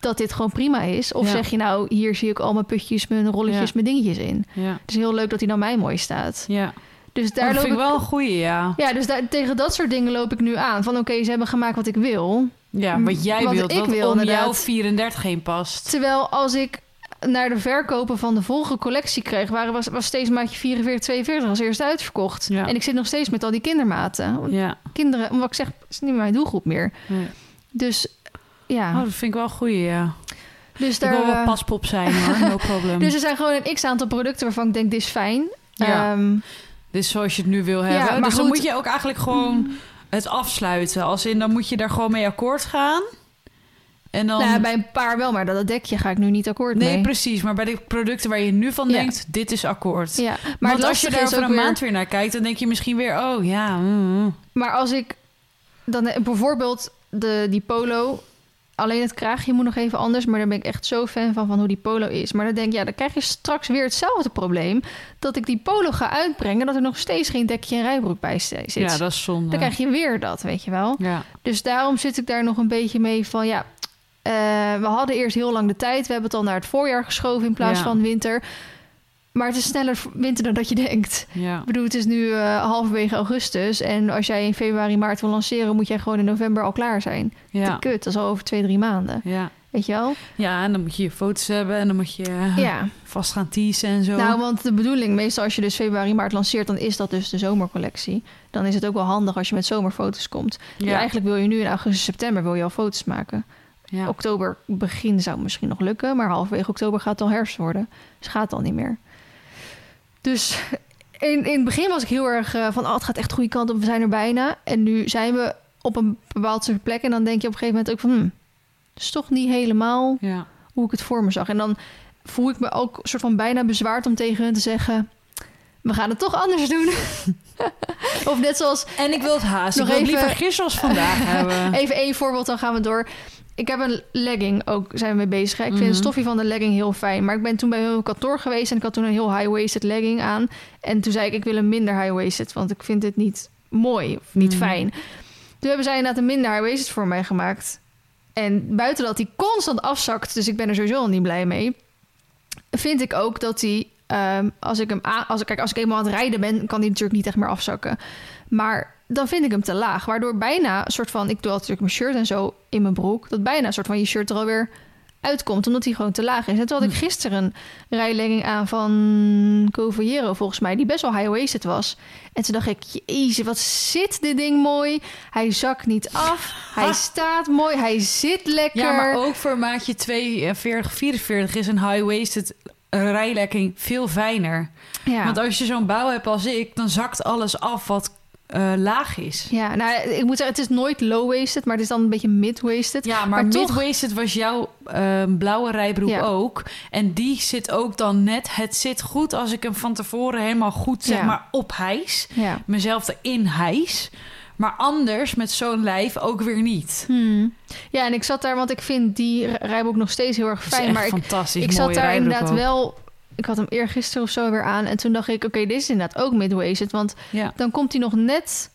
dat dit gewoon prima is? Of Ja. zeg je nou, hier zie ik al mijn putjes, mijn rolletjes, Ja. mijn dingetjes in. Ja. Het is heel leuk dat hij nou mij mooi staat. Ja. Dus Daar daar dat loop vind ik wel een goeie, ja. Ja, dus daar, tegen dat soort dingen loop ik nu aan. Van oké, ze hebben gemaakt wat ik wil. Ja, wat jij Wat wilt, ik wat wil, om jouw inderdaad. 34 heen past. Terwijl als ik naar de verkopen van de volgende collectie kreeg, waren, was, was steeds maatje 44, 42 als eerste uitverkocht. Ja. En ik zit nog steeds met al die kindermaten. Ja. Kinderen, omdat ik zeg, is niet mijn doelgroep meer. Nee. Dus ja, Oh, dat vind ik wel goeie, ja. dus Ik daar. wil wel eh, paspop zijn, hoor. No problem. dus er zijn gewoon een x aantal producten waarvan ik denk, dit is fijn. Ja. Ehm, Dit is zoals je het nu wil hebben. maar dus dan goed. moet je ook eigenlijk gewoon het afsluiten. Als in, dan moet je daar gewoon mee akkoord gaan. En dan... nou, bij een paar wel, maar dat, dekje ga ik nu niet akkoord Nee, mee. precies. Maar bij de producten waar je nu van Ja. denkt, dit is akkoord. Ja, maar als je daar over een weer- maand weer naar kijkt, dan denk je misschien weer, oh ja. mm. Maar als ik dan eh, bijvoorbeeld de, die polo, alleen het kraagje moet nog even anders, maar daar ben ik echt zo fan van van hoe die polo is. Maar dan denk ik, ja, dan krijg je straks weer hetzelfde probleem dat ik die polo ga uitbrengen, dat er nog steeds geen dekje en rijbroek bij zit. Ja, dat is zonde. Dan krijg je weer dat, weet je wel. Ja, Dus daarom zit ik daar nog een beetje mee van ja. Eh, we hadden eerst heel lang de tijd. We hebben het al naar het voorjaar geschoven in plaats Ja. van winter. Maar het is sneller winter dan dat je denkt. ja. Ik bedoel, het is nu eh, halverwege augustus. En als jij in februari, maart wil lanceren, moet jij gewoon in november al klaar zijn. Ja. Te kut, dat is al over twee, drie maanden. Ja. Weet je wel? ja, en dan moet je je foto's hebben en dan moet je eh, Ja. vast gaan teasen en zo. Nou, want de bedoeling, meestal als je dus februari, maart lanceert, dan is dat dus de zomercollectie. Dan is het ook wel handig als je met zomerfoto's komt. Dus ja. eigenlijk wil je nu in augustus, september wil je al foto's maken. Ja. Oktober begin zou misschien nog lukken, maar halverwege oktober gaat het al herfst worden. Dus gaat al niet meer. Dus in, in het begin was ik heel erg eh, van, oh, het gaat echt de goede kant op, we zijn er bijna. En nu zijn we op een bepaald soort plek en dan denk je op een gegeven moment ook van, hmm, het is toch niet helemaal ja. hoe ik het voor me zag. En dan voel ik me ook soort van bijna bezwaard om tegen hun te zeggen, we gaan het toch anders doen. of net zoals En ik wil het haast. Nog ik wil het even- liever gisteren als vandaag hebben. Even één voorbeeld, dan gaan we door. Ik heb een legging ook, zijn we mee bezig. hè. Ik vind Mhm. het stofje van de legging heel fijn. Maar ik ben toen bij hun kantoor geweest en ik had toen een heel high-waisted legging aan. En toen zei ik, ik wil een minder high-waisted, want ik vind dit niet mooi of niet Mhm. fijn. Toen hebben zij inderdaad een minder high-waisted voor mij gemaakt. En buiten dat die constant afzakt, dus ik ben er sowieso al niet blij mee. Vind ik ook dat die, ehm, als ik hem aan, als ik, kijk, als ik eenmaal aan het rijden ben, kan die natuurlijk niet echt meer afzakken. Maar dan vind ik hem te laag. Waardoor bijna een soort van, ik doe altijd natuurlijk mijn shirt en zo in mijn broek, dat bijna een soort van je shirt er alweer uitkomt, omdat hij gewoon te laag is. En toen had ik Hm. gisteren een rijlegging aan van Covallero, volgens mij, die best wel high-waisted was. En toen dacht ik, jezus, wat zit dit ding mooi. Hij zakt niet af, hij Ha. staat mooi, hij zit lekker. Ja, maar ook voor maatje 42, 44 is een high-waisted rijlekking veel fijner. Ja. Want als je zo'n bouw hebt als ik, dan zakt alles af wat eh, laag is. Ja, nou, ik moet zeggen, het is nooit low-waisted, maar het is dan een beetje mid-waisted. Ja, maar, Maar mid-waisted was jouw eh, blauwe rijbroek Ja. ook. En die zit ook dan net... Het zit goed als ik hem van tevoren helemaal goed, zeg Ja. maar, op hijs. Ja. Mezelf erin hijs. Maar anders met zo'n lijf ook weer niet. Hmm. Ja, en ik zat daar, want ik vind die rijbroek nog steeds heel erg fijn. Maar ik, fantastisch. ik zat mooie daar inderdaad ook. wel ik had hem eergisteren of zo weer aan. En toen dacht ik, oké, dit is inderdaad ook mid-waisted. Want Ja. dan komt hij nog net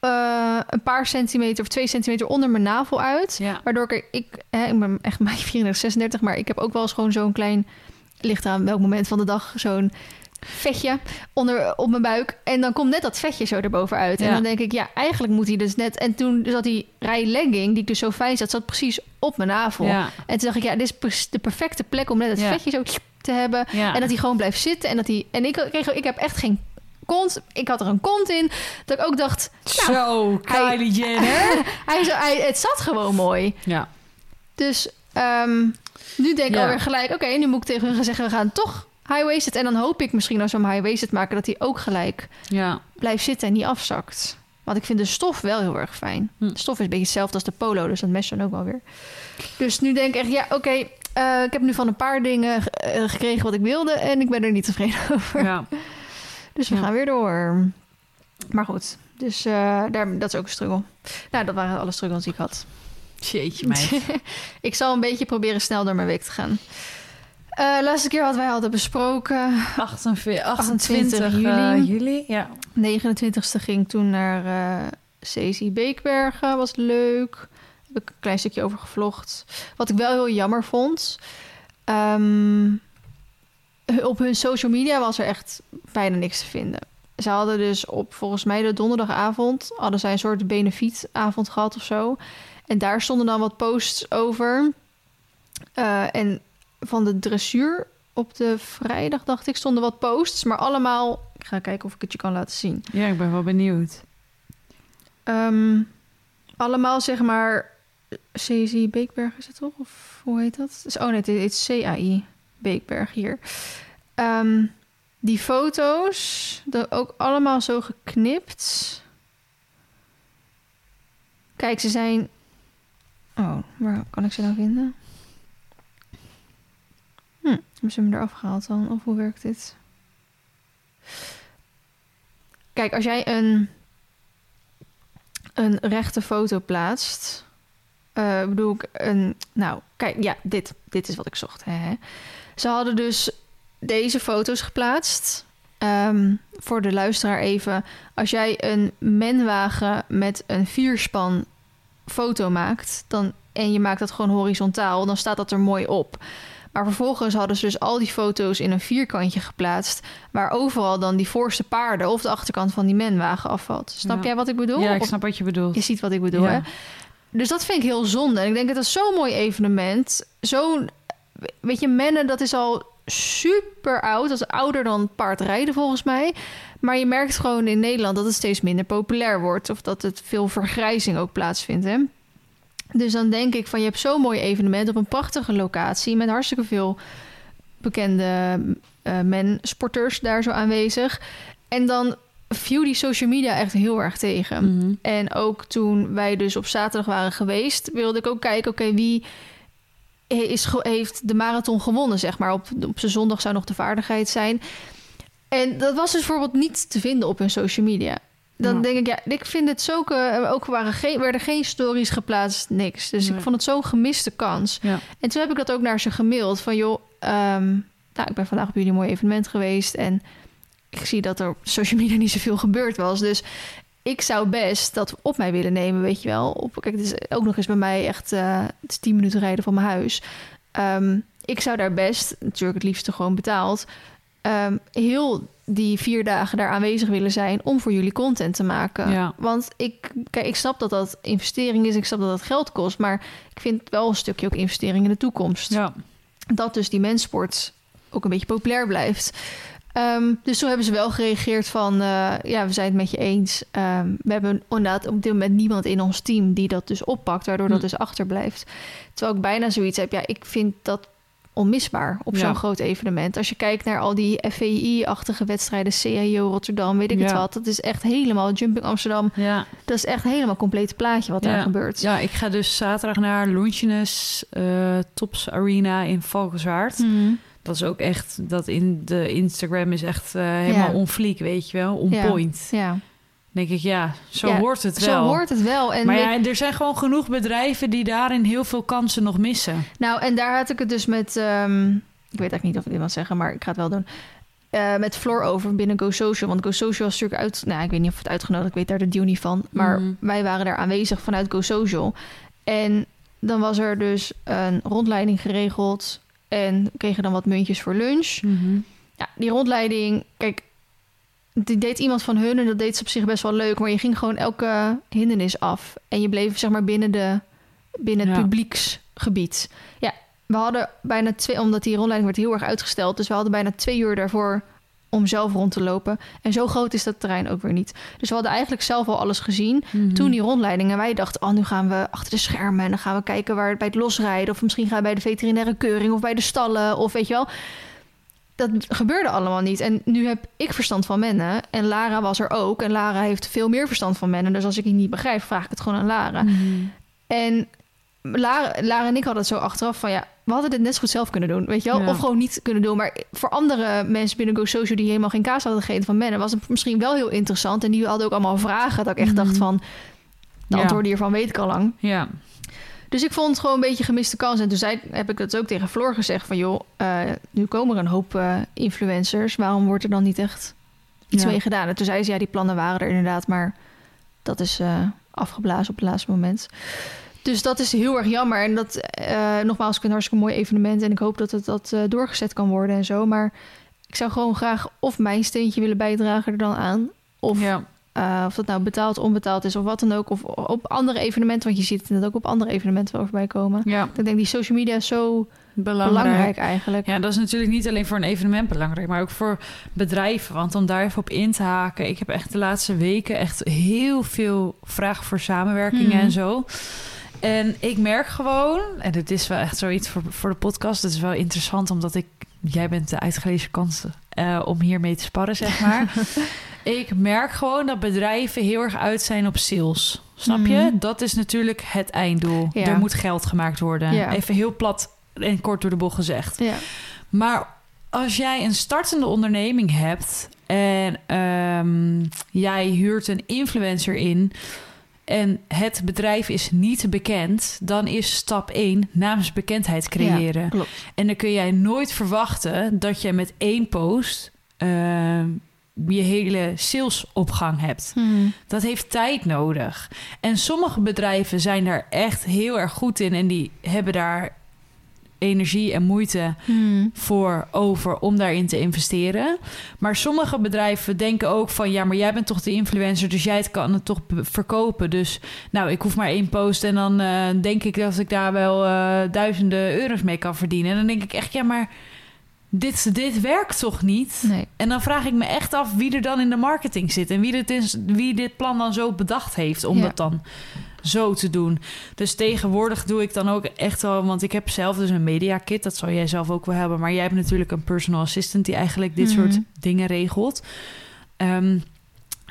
eh, een paar centimeter of twee centimeter onder mijn navel uit. Ja. Waardoor ik, ik, hè, ik ben echt maar 34, 36, maar ik heb ook wel eens gewoon zo'n klein, ligt aan welk moment van de dag, zo'n vetje onder op mijn buik. En dan komt net dat vetje zo erboven uit. En dan denk ik, ja, eigenlijk moet hij dus net... En toen zat die rij legging, die ik dus zo fijn zat, zat precies op mijn navel. Ja. En toen dacht ik, ja, dit is de perfecte plek om net het vetje zo te hebben. Ja. En dat hij gewoon blijft zitten. En, dat hij, en ik, kreeg, ik heb echt geen kont. Ik had er een kont in. Dat ik ook dacht, Zo, hij- Kylie Jenner. hij, zo- hij, het zat gewoon mooi. ja. Dus ehm, nu denk ik Ja. alweer gelijk... oké, nu moet ik tegen hun gaan zeggen... we gaan toch high-waisted. En dan hoop ik misschien als we hem high-waisted maken... dat hij ook gelijk Ja. blijft zitten en niet afzakt. Want ik vind de stof wel heel erg fijn. Hm. De stof is een beetje hetzelfde als de polo... dus dat matcht dan ook wel weer. Dus nu denk ik echt... ja, oké... eh, ik heb nu van een paar dingen eh, gekregen wat ik wilde... en ik ben er niet tevreden over. ja. Dus we Ja. gaan weer door. Maar goed, dus eh, daar, dat is ook een struggle. Nou, dat waren alle struggles die ik had. Jeetje, meid. ik zal een beetje proberen snel door mijn week te gaan. Laatste keer wat wij hadden besproken. 28, 28 28 juli. juli. Ja. 29e ging toen naar eh Ceci Beekbergen. Was leuk. Heb ik een klein stukje over gevlogd. Wat ik wel heel jammer vond. ehm, op hun social media was er echt bijna niks te vinden. Ze hadden dus op volgens mij de donderdagavond... hadden zij een soort benefietavond gehad of zo. En daar stonden dan wat posts over. Eh, en van de dressuur op de vrijdag, dacht ik, stonden wat posts. Maar allemaal... Ik ga kijken of ik het je kan laten zien. ja, ik ben wel benieuwd. Ehm, allemaal zeg maar... CSI Beekberg is het toch? Of hoe heet dat? Oh nee, het is CAI Beekberg hier. Ehm, die foto's, ook allemaal zo geknipt. Kijk, ze zijn... Oh, waar kan ik ze nou vinden? Hm, hebben ze hem eraf gehaald dan? Of hoe werkt dit? Kijk, als jij een een rechte foto plaatst. Eh, bedoel ik een. Nou, kijk, ja, dit, dit is wat ik zocht. Hè. Ze hadden dus deze foto's geplaatst. Ehm, voor de luisteraar even. Als jij een menwagen met een vierspan foto maakt. Dan, en je maakt dat gewoon horizontaal. Dan staat dat er mooi op. Maar vervolgens hadden ze dus al die foto's in een vierkantje geplaatst. Waar overal dan die voorste paarden of de achterkant van die menwagen afvalt. Snap Ja. jij wat ik bedoel? Ja, ik snap wat je bedoelt. je ziet wat ik bedoel, Ja. hè? Dus dat vind ik heel zonde. En ik denk, dat is zo'n mooi evenement. Zo'n... Weet je, mennen, dat is al super oud. Dat is ouder dan paardrijden, volgens mij. Maar je merkt gewoon in Nederland dat het steeds minder populair wordt. Of dat het veel vergrijzing ook plaatsvindt, hè? Dus dan denk ik van, je hebt zo'n mooi evenement... op een prachtige locatie... met hartstikke veel bekende eh men-sporters daar zo aanwezig. En dan viel die social media echt heel erg tegen. Mhm. En ook toen wij dus op zaterdag waren geweest, wilde ik ook kijken, oké, wie is, heeft de marathon gewonnen, zeg maar. Op, op zijn zondag zou nog de vaardigheid zijn. En dat was dus bijvoorbeeld niet te vinden op hun social media. Dan Ja. denk ik, ja, ik vind het zo... eh, Ook waren geen, werden geen stories geplaatst, niks. Dus Nee. ik vond het zo'n gemiste kans. Ja. En toen heb ik dat ook naar ze gemaild. Van joh, ehm, nou, ik ben vandaag op jullie mooi evenement geweest. En ik zie dat er op social media niet zoveel gebeurd was. Dus ik zou best dat op mij willen nemen, weet je wel. Op, kijk, het is ook nog eens bij mij echt... eh het is 10 minuten rijden van mijn huis. Ehm, ik zou daar best, natuurlijk het liefste gewoon betaald... ehm, heel die vier dagen daar aanwezig willen zijn... om voor jullie content te maken. Ja. Want ik, kijk, ik snap dat dat investering is. Ik snap dat dat geld kost. Maar ik vind het wel een stukje ook investering in de toekomst Ja. dat dus die mensport ook een beetje populair blijft. Ehm, dus zo hebben ze wel gereageerd van... eh, ja, we zijn het met je eens. Ehm, we hebben inderdaad op dit moment niemand in ons team... die dat dus oppakt, waardoor dat Hm. dus achterblijft. Terwijl ik bijna zoiets heb... ja, ik vind dat onmisbaar op zo'n Ja. groot evenement. Als je kijkt naar al die FVI-achtige wedstrijden... CAO Rotterdam, weet ik het wat. Dat is echt helemaal... Jumping Amsterdam, Ja. dat is echt helemaal een complete plaatje... wat daar gebeurt. ja, ik ga dus zaterdag naar Lunchenes eh, Tops Arena in Valkenswaard. Mhm. Dat is ook echt, dat in de Instagram is echt eh, helemaal Ja. on fleek, weet je wel, on point. Ja, denk ik, ja, zo Ja, hoort het zo wel. hoort het wel. En maar ja, er zijn gewoon genoeg bedrijven die daarin heel veel kansen nog missen. Nou, en daar had ik het dus met, ehm, ik weet eigenlijk niet of ik dit mag zeggen, maar ik ga het wel doen. Eh, met Floor over binnen Go Social. Want Go Social was natuurlijk uit... Nou, ik weet niet of het uitgenodigd... Ik weet daar de deal niet van. Maar Mhm. wij waren daar aanwezig vanuit Go Social. En dan was er dus een rondleiding geregeld. En kregen dan wat muntjes voor lunch. Mhm. Ja, die rondleiding... Kijk, die deed iemand van hun... En dat deed ze op zich best wel leuk. Maar je ging gewoon elke hindernis af. En je bleef zeg maar binnen, de, binnen het Ja. publieksgebied. Ja, we hadden bijna twee... Omdat die rondleiding werd heel erg uitgesteld. Dus we hadden bijna twee uur daarvoor om zelf rond te lopen. En zo groot is dat terrein ook weer niet. Dus we hadden eigenlijk zelf al alles gezien. Mhm. Toen die rondleiding. En wij dachten, oh, nu gaan we achter de schermen. En dan gaan we kijken waar het bij het losrijden. Of misschien gaan we bij de veterinaire keuring. Of bij de stallen. Of weet je wel. Dat gebeurde allemaal niet. En nu heb ik verstand van mennen. En Lara was er ook. En Lara heeft veel meer verstand van mennen. Dus als ik het niet begrijp, vraag ik het gewoon aan Lara. Mhm. En Lara, Lara en ik hadden het zo achteraf van ja, we hadden dit net zo goed zelf kunnen doen, weet je wel? Ja. Of gewoon niet kunnen doen. Maar voor andere mensen binnen Go Social die helemaal geen kaas hadden gegeten van mennen, was het misschien wel heel interessant. En die hadden ook allemaal vragen dat ik echt Mhm. dacht van, de Ja. antwoorden hiervan weet ik al lang. Ja. Dus ik vond het gewoon een beetje gemiste kans. En toen zei, heb ik het ook tegen Floor gezegd van joh, eh, nu komen er een hoop eh, influencers. Waarom wordt er dan niet echt iets Ja. mee gedaan? En toen zei ze ja, die plannen waren er inderdaad, maar dat is eh, afgeblazen op het laatste moment. Dus dat is heel erg jammer. En dat, eh, nogmaals, ik vind het een hartstikke mooi evenement. En ik hoop dat het dat eh, doorgezet kan worden en zo. Maar ik zou gewoon graag of mijn steentje willen bijdragen er dan aan. Of, ja. eh, of dat nou betaald, onbetaald is of wat dan ook. Of op andere evenementen, want je ziet het net ook op andere evenementen wel voorbij komen. Ja. Ik denk die social media is zo Belangrijk. belangrijk eigenlijk. Ja, dat is natuurlijk niet alleen voor een evenement belangrijk, maar ook voor bedrijven. Want om daar even op in te haken, ik heb echt de laatste weken echt heel veel vragen voor samenwerkingen Mhm. en zo. En ik merk gewoon, en dit is wel echt zoiets voor, voor de podcast, het is wel interessant omdat ik, jij bent de uitgelezen kans eh, om hiermee te sparren, zeg maar. ik merk gewoon dat bedrijven heel erg uit zijn op sales. Snap je? Mhm. Dat is natuurlijk het einddoel. Ja. Er moet geld gemaakt worden. Ja. Even heel plat en kort door de bocht gezegd. Ja. Maar als jij een startende onderneming hebt en ehm, jij huurt een influencer in en het bedrijf is niet bekend, dan is stap 1 naamsbekendheid creëren. En dan kun jij nooit verwachten dat je met één post ehm, je hele salesopgang hebt. Dat heeft tijd nodig. En sommige bedrijven zijn daar echt heel erg goed in en die hebben daar energie en moeite voor over om daarin te investeren. Maar sommige bedrijven denken ook van ja, maar jij bent toch de influencer, dus jij kan het toch verkopen. Dus nou, ik hoef maar één post en dan eh, denk ik dat ik daar wel eh, duizenden euro's mee kan verdienen. En dan denk ik echt ja, maar dit, dit werkt toch niet? Nee. En dan vraag ik me echt af wie er dan in de marketing zit en wie dit, is, wie dit plan dan zo bedacht heeft om Ja. dat dan zo te doen. Dus tegenwoordig doe ik dan ook echt wel, want ik heb zelf dus een media kit, dat zou jij zelf ook wel hebben, maar jij hebt natuurlijk een personal assistant die eigenlijk dit Mhm. soort dingen regelt. Ehm,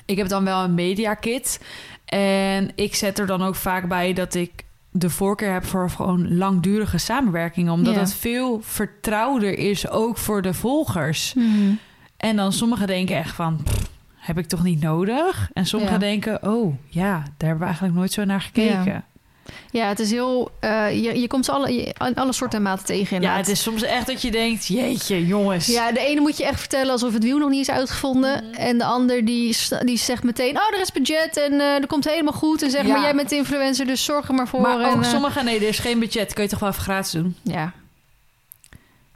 ik heb dan wel een media kit en ik zet er dan ook vaak bij dat ik de voorkeur heb voor gewoon langdurige samenwerkingen, omdat Ja. het veel vertrouwder is ook voor de volgers. Mhm. En dan sommigen denken echt van, "Pff, heb ik toch niet nodig? En sommigen Ja. denken, oh ja, daar hebben we eigenlijk nooit zo naar gekeken. Ja. Ja, het is heel... eh, je, je komt alle, je- alle soorten en maten tegen Ja, inderdaad. het is soms echt dat je denkt, jeetje, jongens. Ja, de ene moet je echt vertellen alsof het wiel nog niet is uitgevonden. Mhm. En de ander die, die zegt meteen... oh, er is budget en eh er komt helemaal goed. En zeg Ja. maar, jij bent de influencer, dus zorg er maar voor. maar ook en, eh, sommigen, nee, er is geen budget. Kun je toch wel even gratis doen? Ja,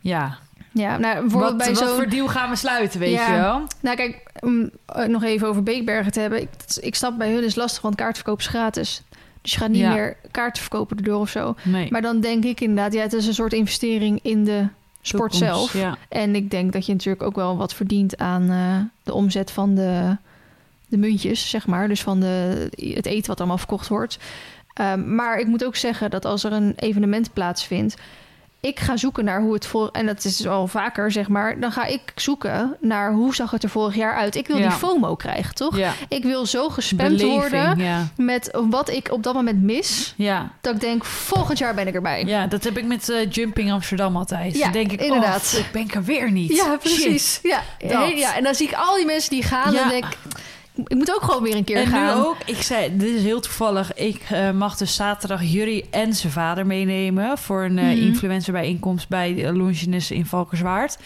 Ja. ja nou, Wat, bij wat voor deal gaan we sluiten, weet Ja. je wel? Nou kijk, om nog even over Beekbergen te hebben. Ik, ik snap bij hun is lastig, want kaartverkoop is gratis. Dus je gaat niet Ja. meer kaarten verkopen erdoor of zo. Nee. Maar dan denk ik inderdaad, ja, het is een soort investering in de sport Toekomst, zelf. Ja. En ik denk dat je natuurlijk ook wel wat verdient aan eh, de omzet van de, de muntjes, zeg maar. Dus van de, het eten wat allemaal verkocht wordt. Ehm, maar ik moet ook zeggen dat als er een evenement plaatsvindt... ik ga zoeken naar hoe het voor... en dat is al vaker, zeg maar... dan ga ik zoeken naar hoe zag het er vorig jaar uit. Ik wil Ja. die FOMO krijgen, toch? ja. Ik wil zo gespamd worden Ja. met wat ik op dat moment mis... Ja. dat ik denk, volgend jaar ben ik erbij. ja, dat heb ik met eh, Jumping Amsterdam altijd. Ja, dan denk ik, inderdaad. oh, ik ben er weer niet. Ja, precies. Shit. Ja, Dat. Ja, en dan zie ik al die mensen die gaan en denk ik, moet ook gewoon weer een keer En gaan. nu ook, ik zei, dit is heel toevallig. Ik eh, mag dus zaterdag Jury en zijn vader meenemen voor een eh Mhm. influencerbijeenkomst bij de Longinus in Valkenswaard.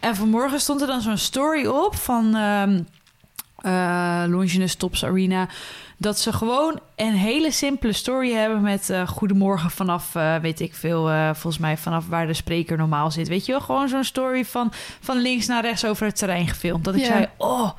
En vanmorgen stond er dan zo'n story op van eh, Longinus Tops Arena. Dat ze gewoon een hele simpele story hebben met eh, goedemorgen vanaf, eh, weet ik veel, eh, volgens mij vanaf waar de spreker normaal zit. Weet je wel, gewoon zo'n story van, van links naar rechts over het terrein gefilmd. Dat ik Ja. zei, oh,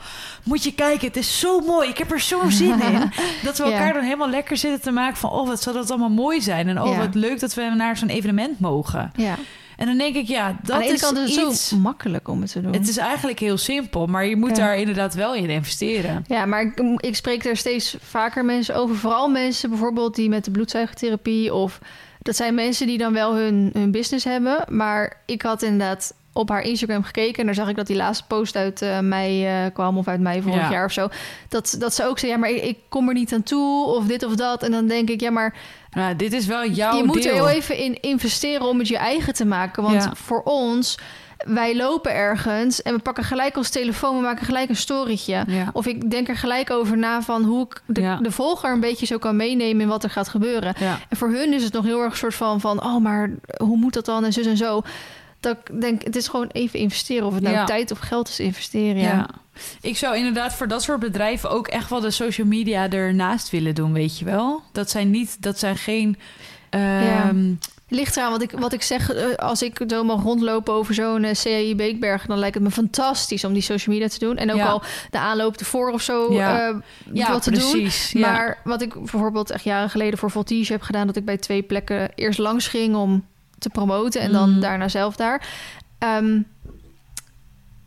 moet je kijken, het is zo mooi. Ik heb er zo'n zin in. Dat we Ja. elkaar dan helemaal lekker zitten te maken van... oh, wat zou dat allemaal mooi zijn. En oh, Ja. wat leuk dat we naar zo'n evenement mogen. Ja. En dan denk ik, ja, dat Aan de ene is kant is het iets... zo makkelijk om het te doen. Het is eigenlijk heel simpel, maar je moet Ja. daar inderdaad wel in investeren. Ja, maar ik, ik spreek er steeds vaker mensen over. Vooral mensen bijvoorbeeld die met de bloedzuigertherapie... of dat zijn mensen die dan wel hun, hun business hebben. Maar ik had inderdaad op haar Instagram gekeken... en daar zag ik dat die laatste post uit eh, mei eh, kwam... of uit mei vorig Ja. jaar of zo. Dat, dat ze ook zei, ja, maar ik, ik kom er niet aan toe... of dit of dat. En dan denk ik, ja, maar Nou, dit is wel jouw je moet deel. er heel even in investeren... om het je eigen te maken. Want Ja. voor ons... Wij lopen ergens en we pakken gelijk ons telefoon, we maken gelijk een storytje. Ja. Of ik denk er gelijk over na van hoe ik de, Ja. de volger een beetje zo kan meenemen in wat er gaat gebeuren. Ja. En voor hun is het nog heel erg een soort van, van oh, maar hoe moet dat dan en zus en zo. Dat ik denk, het is gewoon even investeren. Of het nou Ja. tijd of geld is investeren. Ja. Ja. Ik zou inderdaad voor dat soort bedrijven ook echt wel de social media ernaast willen doen, weet je wel? Dat zijn niet, dat zijn geen. ehm, Ligt eraan wat ik, wat ik zeg. eh, Als ik zo mag rondlopen over zo'n CAI Beekberg... dan lijkt het me fantastisch om die social media te doen. En ook Ja. al de aanloop ervoor of zo Ja. eh, ja, wat te doen. precies. Ja. Maar wat ik bijvoorbeeld echt jaren geleden voor Voltige heb gedaan... dat ik bij twee plekken eerst langs ging om te promoten... en dan Mhm. daarna zelf daar. Ehm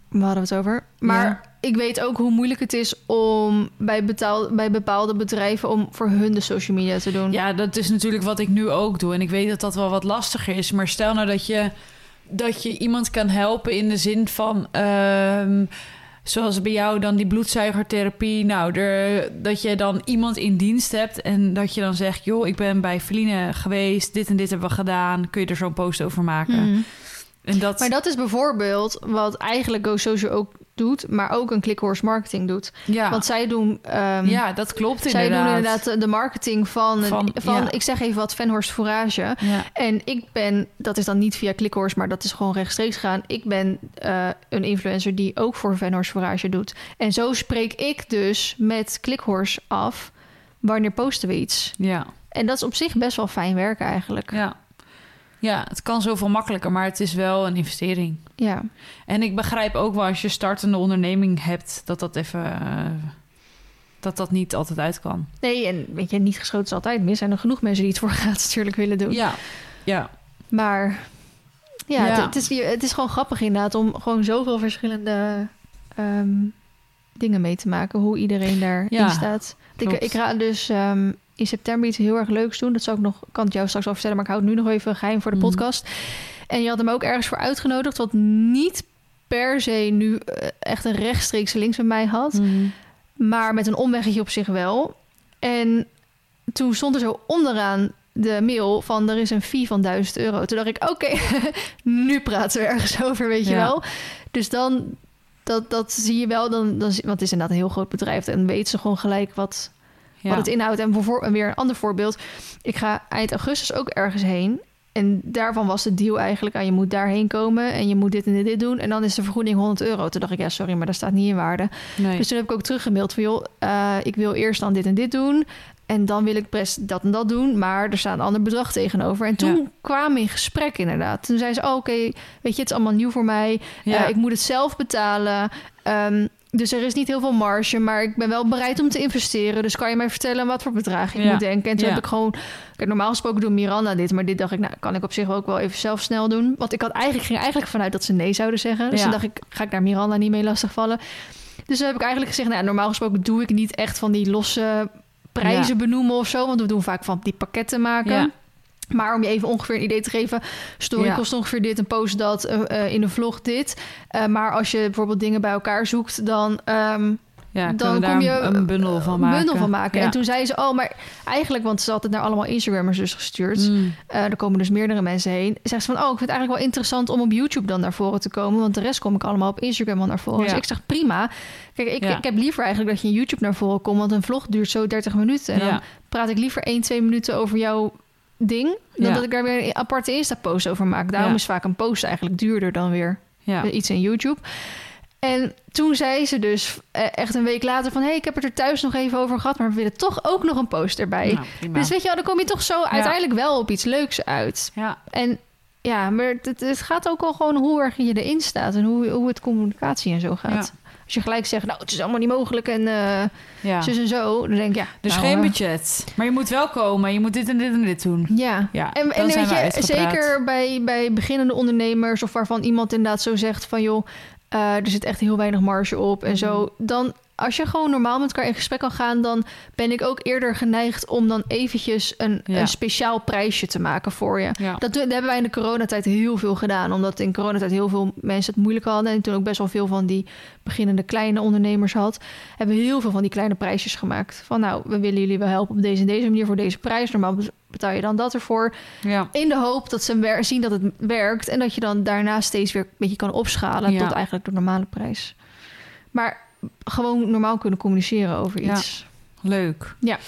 waar hadden we het over? Maar Ja. ik weet ook hoe moeilijk het is om bij, betaal, bij bepaalde bedrijven... om voor hun de social media te doen. Ja, dat is natuurlijk wat ik nu ook doe. En ik weet dat dat wel wat lastiger is. Maar stel nou dat je, dat je iemand kan helpen in de zin van... ehm, zoals bij jou dan die bloedzuigertherapie. Nou, er, dat je dan iemand in dienst hebt... en dat je dan zegt... joh, ik ben bij Feline geweest. Dit en dit hebben we gedaan. Kun je er zo'n post over maken? Mhm. En dat... Maar dat is bijvoorbeeld wat eigenlijk Go Social ook doet... maar ook een Clickhorse Marketing doet. ja. Want zij doen... ehm, ja, dat klopt Zij inderdaad. doen inderdaad de marketing van, van, Van- ja. ik zeg even wat, Venhorst Fourage. Ja. En ik ben, dat is dan niet via Clickhorse, maar dat is gewoon rechtstreeks gaan. Ik ben eh, een influencer die ook voor Venhorst Fourage doet. En zo spreek ik dus met Clickhorse af wanneer posten we iets. Ja. En dat is op zich best wel fijn werken eigenlijk. Ja. Ja, het kan zoveel makkelijker, maar het is wel een investering. Ja, En ik begrijp ook wel als je startende onderneming hebt, dat dat even. eh, dat dat niet altijd uit kan. nee, en weet je, niet geschoten is altijd mis. zijn er genoeg mensen die het voor gratis natuurlijk willen doen. Ja, ja, Maar ja, Ja. Het, het is, het is gewoon grappig inderdaad om gewoon zoveel verschillende ehm, dingen mee te maken. Hoe iedereen daarin Ja, staat. Ik, ik ga dus ehm, in september iets heel erg leuks doen. Dat zal ik nog, kan het jou straks al vertellen, maar ik hou het nu nog even geheim voor de Mhm. podcast. En je had hem ook ergens voor uitgenodigd, wat niet per se nu eh, echt een rechtstreekse links met mij had. Mhm. Maar met een omweggetje op zich wel. En toen stond er zo onderaan de mail van er is een fee van 1000 euro. Toen dacht ik, oké, nu praten we ergens over, weet je Ja. wel. Dus dan, dat, dat zie je wel, dan, dan, want het is inderdaad een heel groot bedrijf. En weten ze gewoon gelijk wat, ja. wat het inhoudt. En, weer een ander voorbeeld. Ik ga eind augustus ook ergens heen. En daarvan was de deal eigenlijk aan je moet daarheen komen en je moet dit en dit, doen. En dan is de vergoeding 100 euro. Toen dacht ik, ja, sorry, maar dat staat niet in waarde. nee. Dus toen heb ik ook teruggemaild van... joh, eh, ik wil eerst dan dit en dit doen... en dan wil ik best dat en dat doen... maar er staat een ander bedrag tegenover. En toen Ja. kwamen we in gesprek inderdaad. Toen zei ze, oh, oké, weet je, het is allemaal nieuw voor mij. ja. Eh, ik moet het zelf betalen. Ehm, dus er is niet heel veel marge... maar ik ben wel bereid om te investeren. Dus kan je mij vertellen wat voor bedrag ik Ja. moet denken? En toen Ja. heb ik gewoon... Kijk, normaal gesproken doet Miranda dit... maar dit dacht ik, nou, kan ik op zich ook wel even zelf snel doen. Want ik had eigenlijk, ging eigenlijk vanuit dat ze nee zouden zeggen. Dus Ja. toen dacht ik, ga ik daar Miranda niet mee lastigvallen... Dus toen heb ik eigenlijk gezegd, nou, normaal gesproken doe ik niet echt van die losse prijzen benoemen of zo. Want we doen vaak van die pakketten maken. Maar om je even ongeveer een idee te geven, story Ja. kost ongeveer dit, een post dat, eh, eh, in een vlog dit. Eh, maar als je bijvoorbeeld dingen bij elkaar zoekt, dan ehm, Ja, dan kom je een bundel van een maken. bundel van maken. Ja. En toen zei ze, oh, maar eigenlijk, want ze had het naar allemaal Instagrammers dus gestuurd. Mm. Er komen dus meerdere mensen heen. Zegt ze van, oh, ik vind het eigenlijk wel interessant om op YouTube dan naar voren te komen. Want de rest kom ik allemaal op Instagram al naar voren. Ja. Dus ik zeg, prima. Kijk, ik, Ja. ik heb liever eigenlijk dat je in YouTube naar voren komt. Want een vlog duurt zo 30 minuten. En dan praat ik liever 1, 2 minuten over jouw ding... dan Ja. dat ik daar weer een aparte Insta-post over maak. Daarom Ja. is vaak een post eigenlijk duurder dan weer Ja. eh, iets in YouTube. En toen zei ze dus eh, echt een week later van... hé, hey, ik heb het er thuis nog even over gehad... maar we willen toch ook nog een post erbij. Nou. Dus weet je wel, dan kom je toch zo uiteindelijk wel op iets leuks uit. ja. En ja, maar het, het gaat ook al gewoon hoe erg je erin staat... en hoe, hoe het communicatie en zo gaat. Als je gelijk zegt, nou, het is allemaal niet mogelijk en eh ja. zus en zo... dan denk ik, ja... Dus nou, geen eh, budget. Maar je moet wel komen. Je moet dit en dit en dit doen. Ja, Ja, En, en zijn weet we je, zeker bij, bij beginnende ondernemers of waarvan iemand inderdaad zo zegt van joh, eh, er zit echt heel weinig marge op en zo. Mhm. Dan als je gewoon normaal met elkaar in gesprek kan gaan, dan ben ik ook eerder geneigd om dan eventjes een, Ja. een speciaal prijsje te maken voor je. Ja. Dat, hebben wij in de coronatijd heel veel gedaan. Omdat in coronatijd heel veel mensen het moeilijk hadden. En toen ook best wel veel van die beginnende kleine ondernemers had. Hebben we heel veel van die kleine prijsjes gemaakt. Van nou, we willen jullie wel helpen op deze en deze manier voor deze prijs. Normaal betaal je dan dat ervoor. Ja. In de hoop dat ze zien dat het werkt. En dat je dan daarna steeds weer een beetje kan opschalen. Tot eigenlijk de normale prijs. Maar gewoon normaal kunnen communiceren over Ja. iets. Leuk. Ja.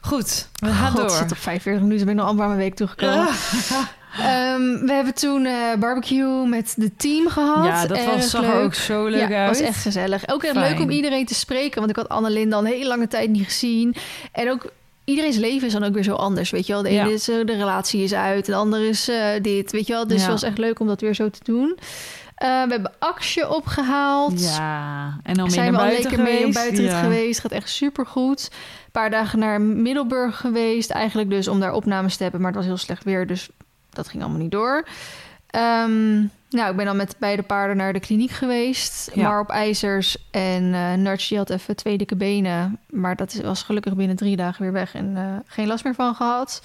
Goed, we gaan God, door. zit op 45 minuten. Ben ik nog amper mijn week toegekomen. Ehm, we hebben toen eh, barbecue met de team gehad. Ja, dat Erg was, er leuk. ook zo leuk ja, uit. was echt gezellig. Ook echt Fijn. leuk om iedereen te spreken. Want ik had Annelien dan een hele lange tijd niet gezien. En ook iedereen's leven is dan ook weer zo anders. Weet je wel, de ene Ja. is eh, de relatie is uit. De andere is eh, dit. Weet je wel, dus Ja. het was echt leuk om dat weer zo te doen. Eh, we hebben Aksje opgehaald. Ja, en dan zijn we al lekker mee in geweest. buitenrit Ja. geweest. Gaat echt super goed. Een paar dagen naar Middelburg geweest. Eigenlijk dus om daar opnames te hebben. Maar het was heel slecht weer. Dus dat ging allemaal niet door. Ehm, nou, ik ben dan met beide paarden naar de kliniek geweest. Ja. Maar op ijzers. En Nudge die had even twee dikke benen. Maar dat was gelukkig binnen drie dagen weer weg. En eh, geen last meer van gehad.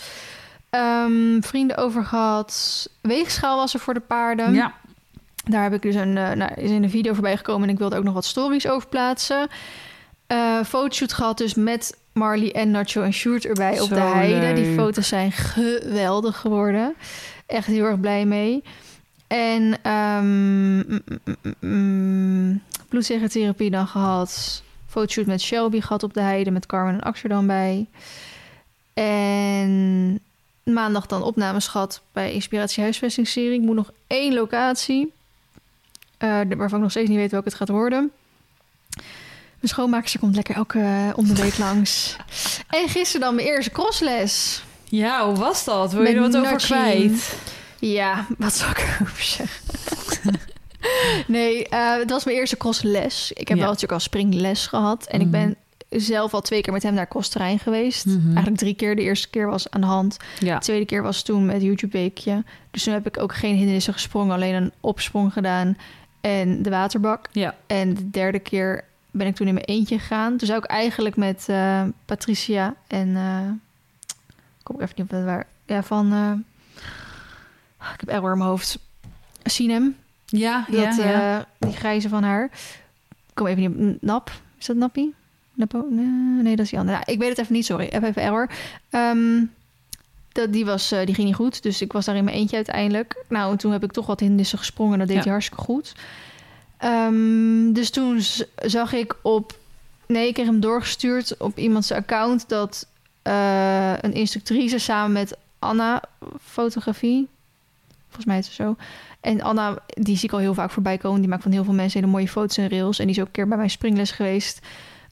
Ehm, vrienden over gehad. Weegschaal was er voor de paarden. Ja, Daar heb ik dus een, eh, nou, is in een video voorbij gekomen en ik wilde ook nog wat stories over plaatsen. Eh fotoshoot gehad dus met Marley en Nacho en Sjoerd erbij op Zo de heide. Die foto's zijn geweldig geworden. Echt heel erg blij mee. En mm, mm, bloedzegertherapie dan gehad. Fotoshoot met Shelby gehad op de heide met Carmen en Axel dan bij. En maandag dan opnames gehad bij Inspiratie Huisvestingsserie. Ik moet nog één locatie. Eh, de- waarvan ik nog steeds niet weet welke het gaat worden. Mijn schoonmaakster komt lekker elke uh, om de week langs. En gisteren dan mijn eerste crossles. ja hoe was dat? Wil je er wat over kwijt? Ja, wat zou ik erover zeggen? nee, eh, het was mijn eerste crossles. Ik heb Ja. wel natuurlijk al springles gehad. En ik Mhm. ben zelf al twee keer met hem naar Kosterijn geweest. Mhm. Eigenlijk drie keer. De eerste keer was aan de hand. Ja. De tweede keer was toen met YouTube Weekje. Dus toen heb ik ook geen hindernissen gesprongen. Alleen een opsprong gedaan en de waterbak. Ja. En de derde keer ben ik toen in mijn eentje gegaan. Toen zou ik eigenlijk met eh, Patricia en... eh, kom ik even niet op het waar... Ja, van... eh, ik heb error in mijn hoofd. Sinem. Ja, Dat, ja, ja. die grijze van haar. Ik kom even niet op... Nap? Is dat Nappie? Nappo? Nee, dat is die andere. Nou, ik weet het even niet, sorry. Even, even error. Ehm, dat, die, was, eh, die ging niet goed. Dus ik was daar in mijn eentje uiteindelijk. Nou, en toen heb ik toch wat hindernissen gesprongen. En dat deed Ja. hij hartstikke goed. Ehm, dus toen zag ik op... Nee, ik kreeg hem doorgestuurd op iemands account... dat eh, een instructrice samen met Anna fotografie... Volgens mij is het zo. En Anna, die zie ik al heel vaak voorbij komen. Die maakt van heel veel mensen hele mooie foto's en rails. En die is ook een keer bij mijn springles geweest.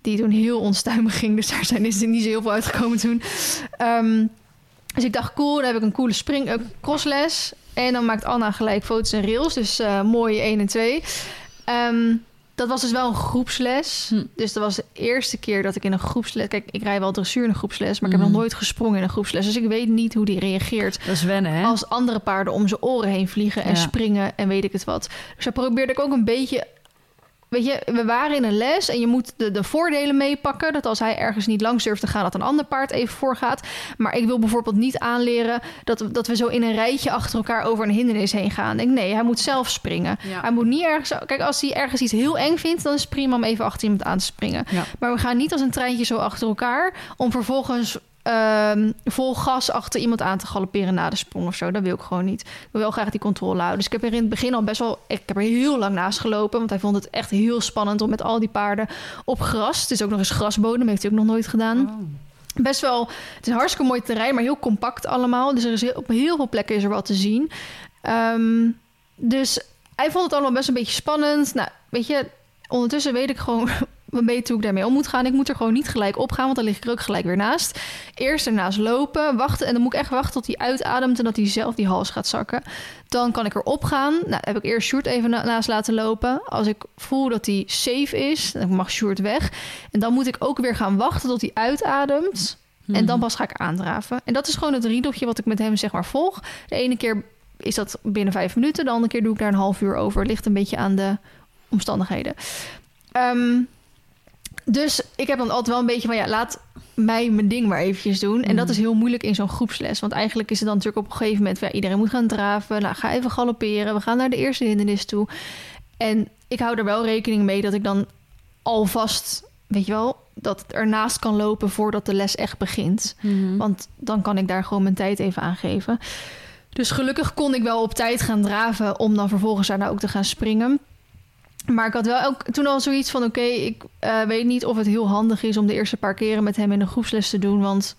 Die toen heel onstuimig ging. Dus daar zijn, is er niet zo heel veel uitgekomen toen. Ehm, dus ik dacht, cool, dan heb ik een coole spring, eh, crossles. En dan maakt Anna gelijk foto's en rails. Dus eh mooi 1 en 2. Ehm, dat was dus wel een groepsles. Hm. Dus dat was de eerste keer dat ik in een groepsles... Kijk, ik rij wel dressuur in een groepsles... maar ik heb Mhm. nog nooit gesprongen in een groepsles. Dus ik weet niet hoe die reageert Dat is wennen, hè? als andere paarden om zijn oren heen vliegen en Ja. springen en weet ik het wat. Dus daar probeerde ik ook een beetje weet je, we waren in een les en je moet de, de voordelen meepakken. Dat als hij ergens niet langs durft te gaan, dat een ander paard even voorgaat. Maar ik wil bijvoorbeeld niet aanleren dat, dat we zo in een rijtje achter elkaar over een hindernis heen gaan. Ik denk, nee, hij moet zelf springen. Ja. Hij moet niet ergens. Kijk, als hij ergens iets heel eng vindt, dan is het prima om even achter iemand aan te springen. Ja. Maar we gaan niet als een treintje zo achter elkaar om vervolgens. Ehm, vol gas achter iemand aan te galopperen na de sprong of zo. Dat wil ik gewoon niet. Ik wil wel graag die controle houden. Dus ik heb er in het begin al best wel... Ik heb er heel lang naast gelopen. Want hij vond het echt heel spannend om met al die paarden op gras... Het is ook nog eens grasbodem. Heeft hij ook nog nooit gedaan. Oh. Best wel... Het is een hartstikke mooi terrein, maar heel compact allemaal. Dus er is heel- op heel veel plekken is er wat te zien. Ehm, dus hij vond het allemaal best een beetje spannend. Nou, weet je... Ondertussen weet ik gewoon beetje hoe ik daarmee om moet gaan. Ik moet er gewoon niet gelijk op gaan, want dan lig ik er ook gelijk weer naast. Eerst ernaast lopen, wachten. En dan moet ik echt wachten tot hij uitademt en dat hij zelf die hals gaat zakken. Dan kan ik erop gaan. Nou, heb ik eerst Sjoerd even na- naast laten lopen. Als ik voel dat hij safe is, dan mag Sjoerd weg. En dan moet ik ook weer gaan wachten tot hij uitademt. En dan pas ga ik aandraven. En dat is gewoon het riedeltje wat ik met hem zeg maar volg. De ene keer is dat binnen vijf minuten. De andere keer doe ik daar een half uur over. Ligt een beetje aan de omstandigheden. Ehm, dus ik heb dan altijd wel een beetje van... ja, laat mij mijn ding maar eventjes doen. En dat is heel moeilijk in zo'n groepsles. Want eigenlijk is het dan natuurlijk op een gegeven moment... ja, iedereen moet gaan draven. Nou, ga even galopperen. We gaan naar de eerste hindernis toe. En ik hou er wel rekening mee dat ik dan alvast... weet je wel, dat het ernaast kan lopen voordat de les echt begint. Mhm. Want dan kan ik daar gewoon mijn tijd even aan geven. Dus gelukkig kon ik wel op tijd gaan draven om dan vervolgens daarna ook te gaan springen. Maar ik had wel ook toen al zoiets van: oké, ik eh, weet niet of het heel handig is om de eerste paar keren met hem in een groepsles te doen. Want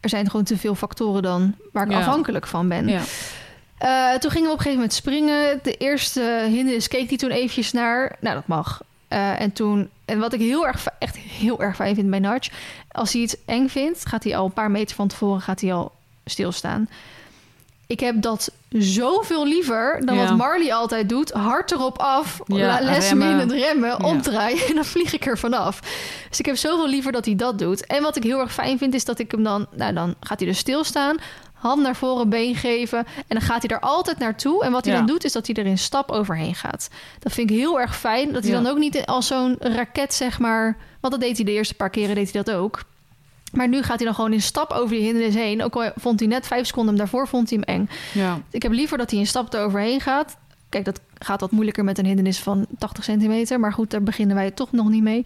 er zijn gewoon te veel factoren dan waar ik Ja. afhankelijk van ben. Ja. Eh, toen gingen we op een gegeven moment springen. De eerste hindernis keek hij toen eventjes naar. Nou, dat mag. Eh, en toen, en wat ik heel erg, echt heel erg fijn vind bij Nudge, als hij iets eng vindt, gaat hij al een paar meter van tevoren gaat hij al stilstaan. Ik heb dat zoveel liever dan Ja. wat Marley altijd doet. Hard erop af, Ja, les remmen. in het remmen, Ja. omdraaien en dan vlieg ik er vanaf. Dus ik heb zoveel liever dat hij dat doet. En wat ik heel erg fijn vind is dat ik hem dan, nou dan gaat hij dus stilstaan, hand naar voren, been geven en dan gaat hij er altijd naartoe. En wat hij Ja. dan doet is dat hij er in stap overheen gaat. Dat vind ik heel erg fijn. Dat hij Ja. dan ook niet als zo'n raket zeg maar, want dat deed hij de eerste paar keren deed hij dat ook. Maar nu gaat hij dan gewoon in stap over die hindernis heen. Ook al vond hij net vijf seconden hem daarvoor vond hij hem eng. Ja. Ik heb liever dat hij een stap eroverheen gaat. Kijk, dat gaat wat moeilijker met een hindernis van 80 centimeter. Maar goed, daar beginnen wij toch nog niet mee.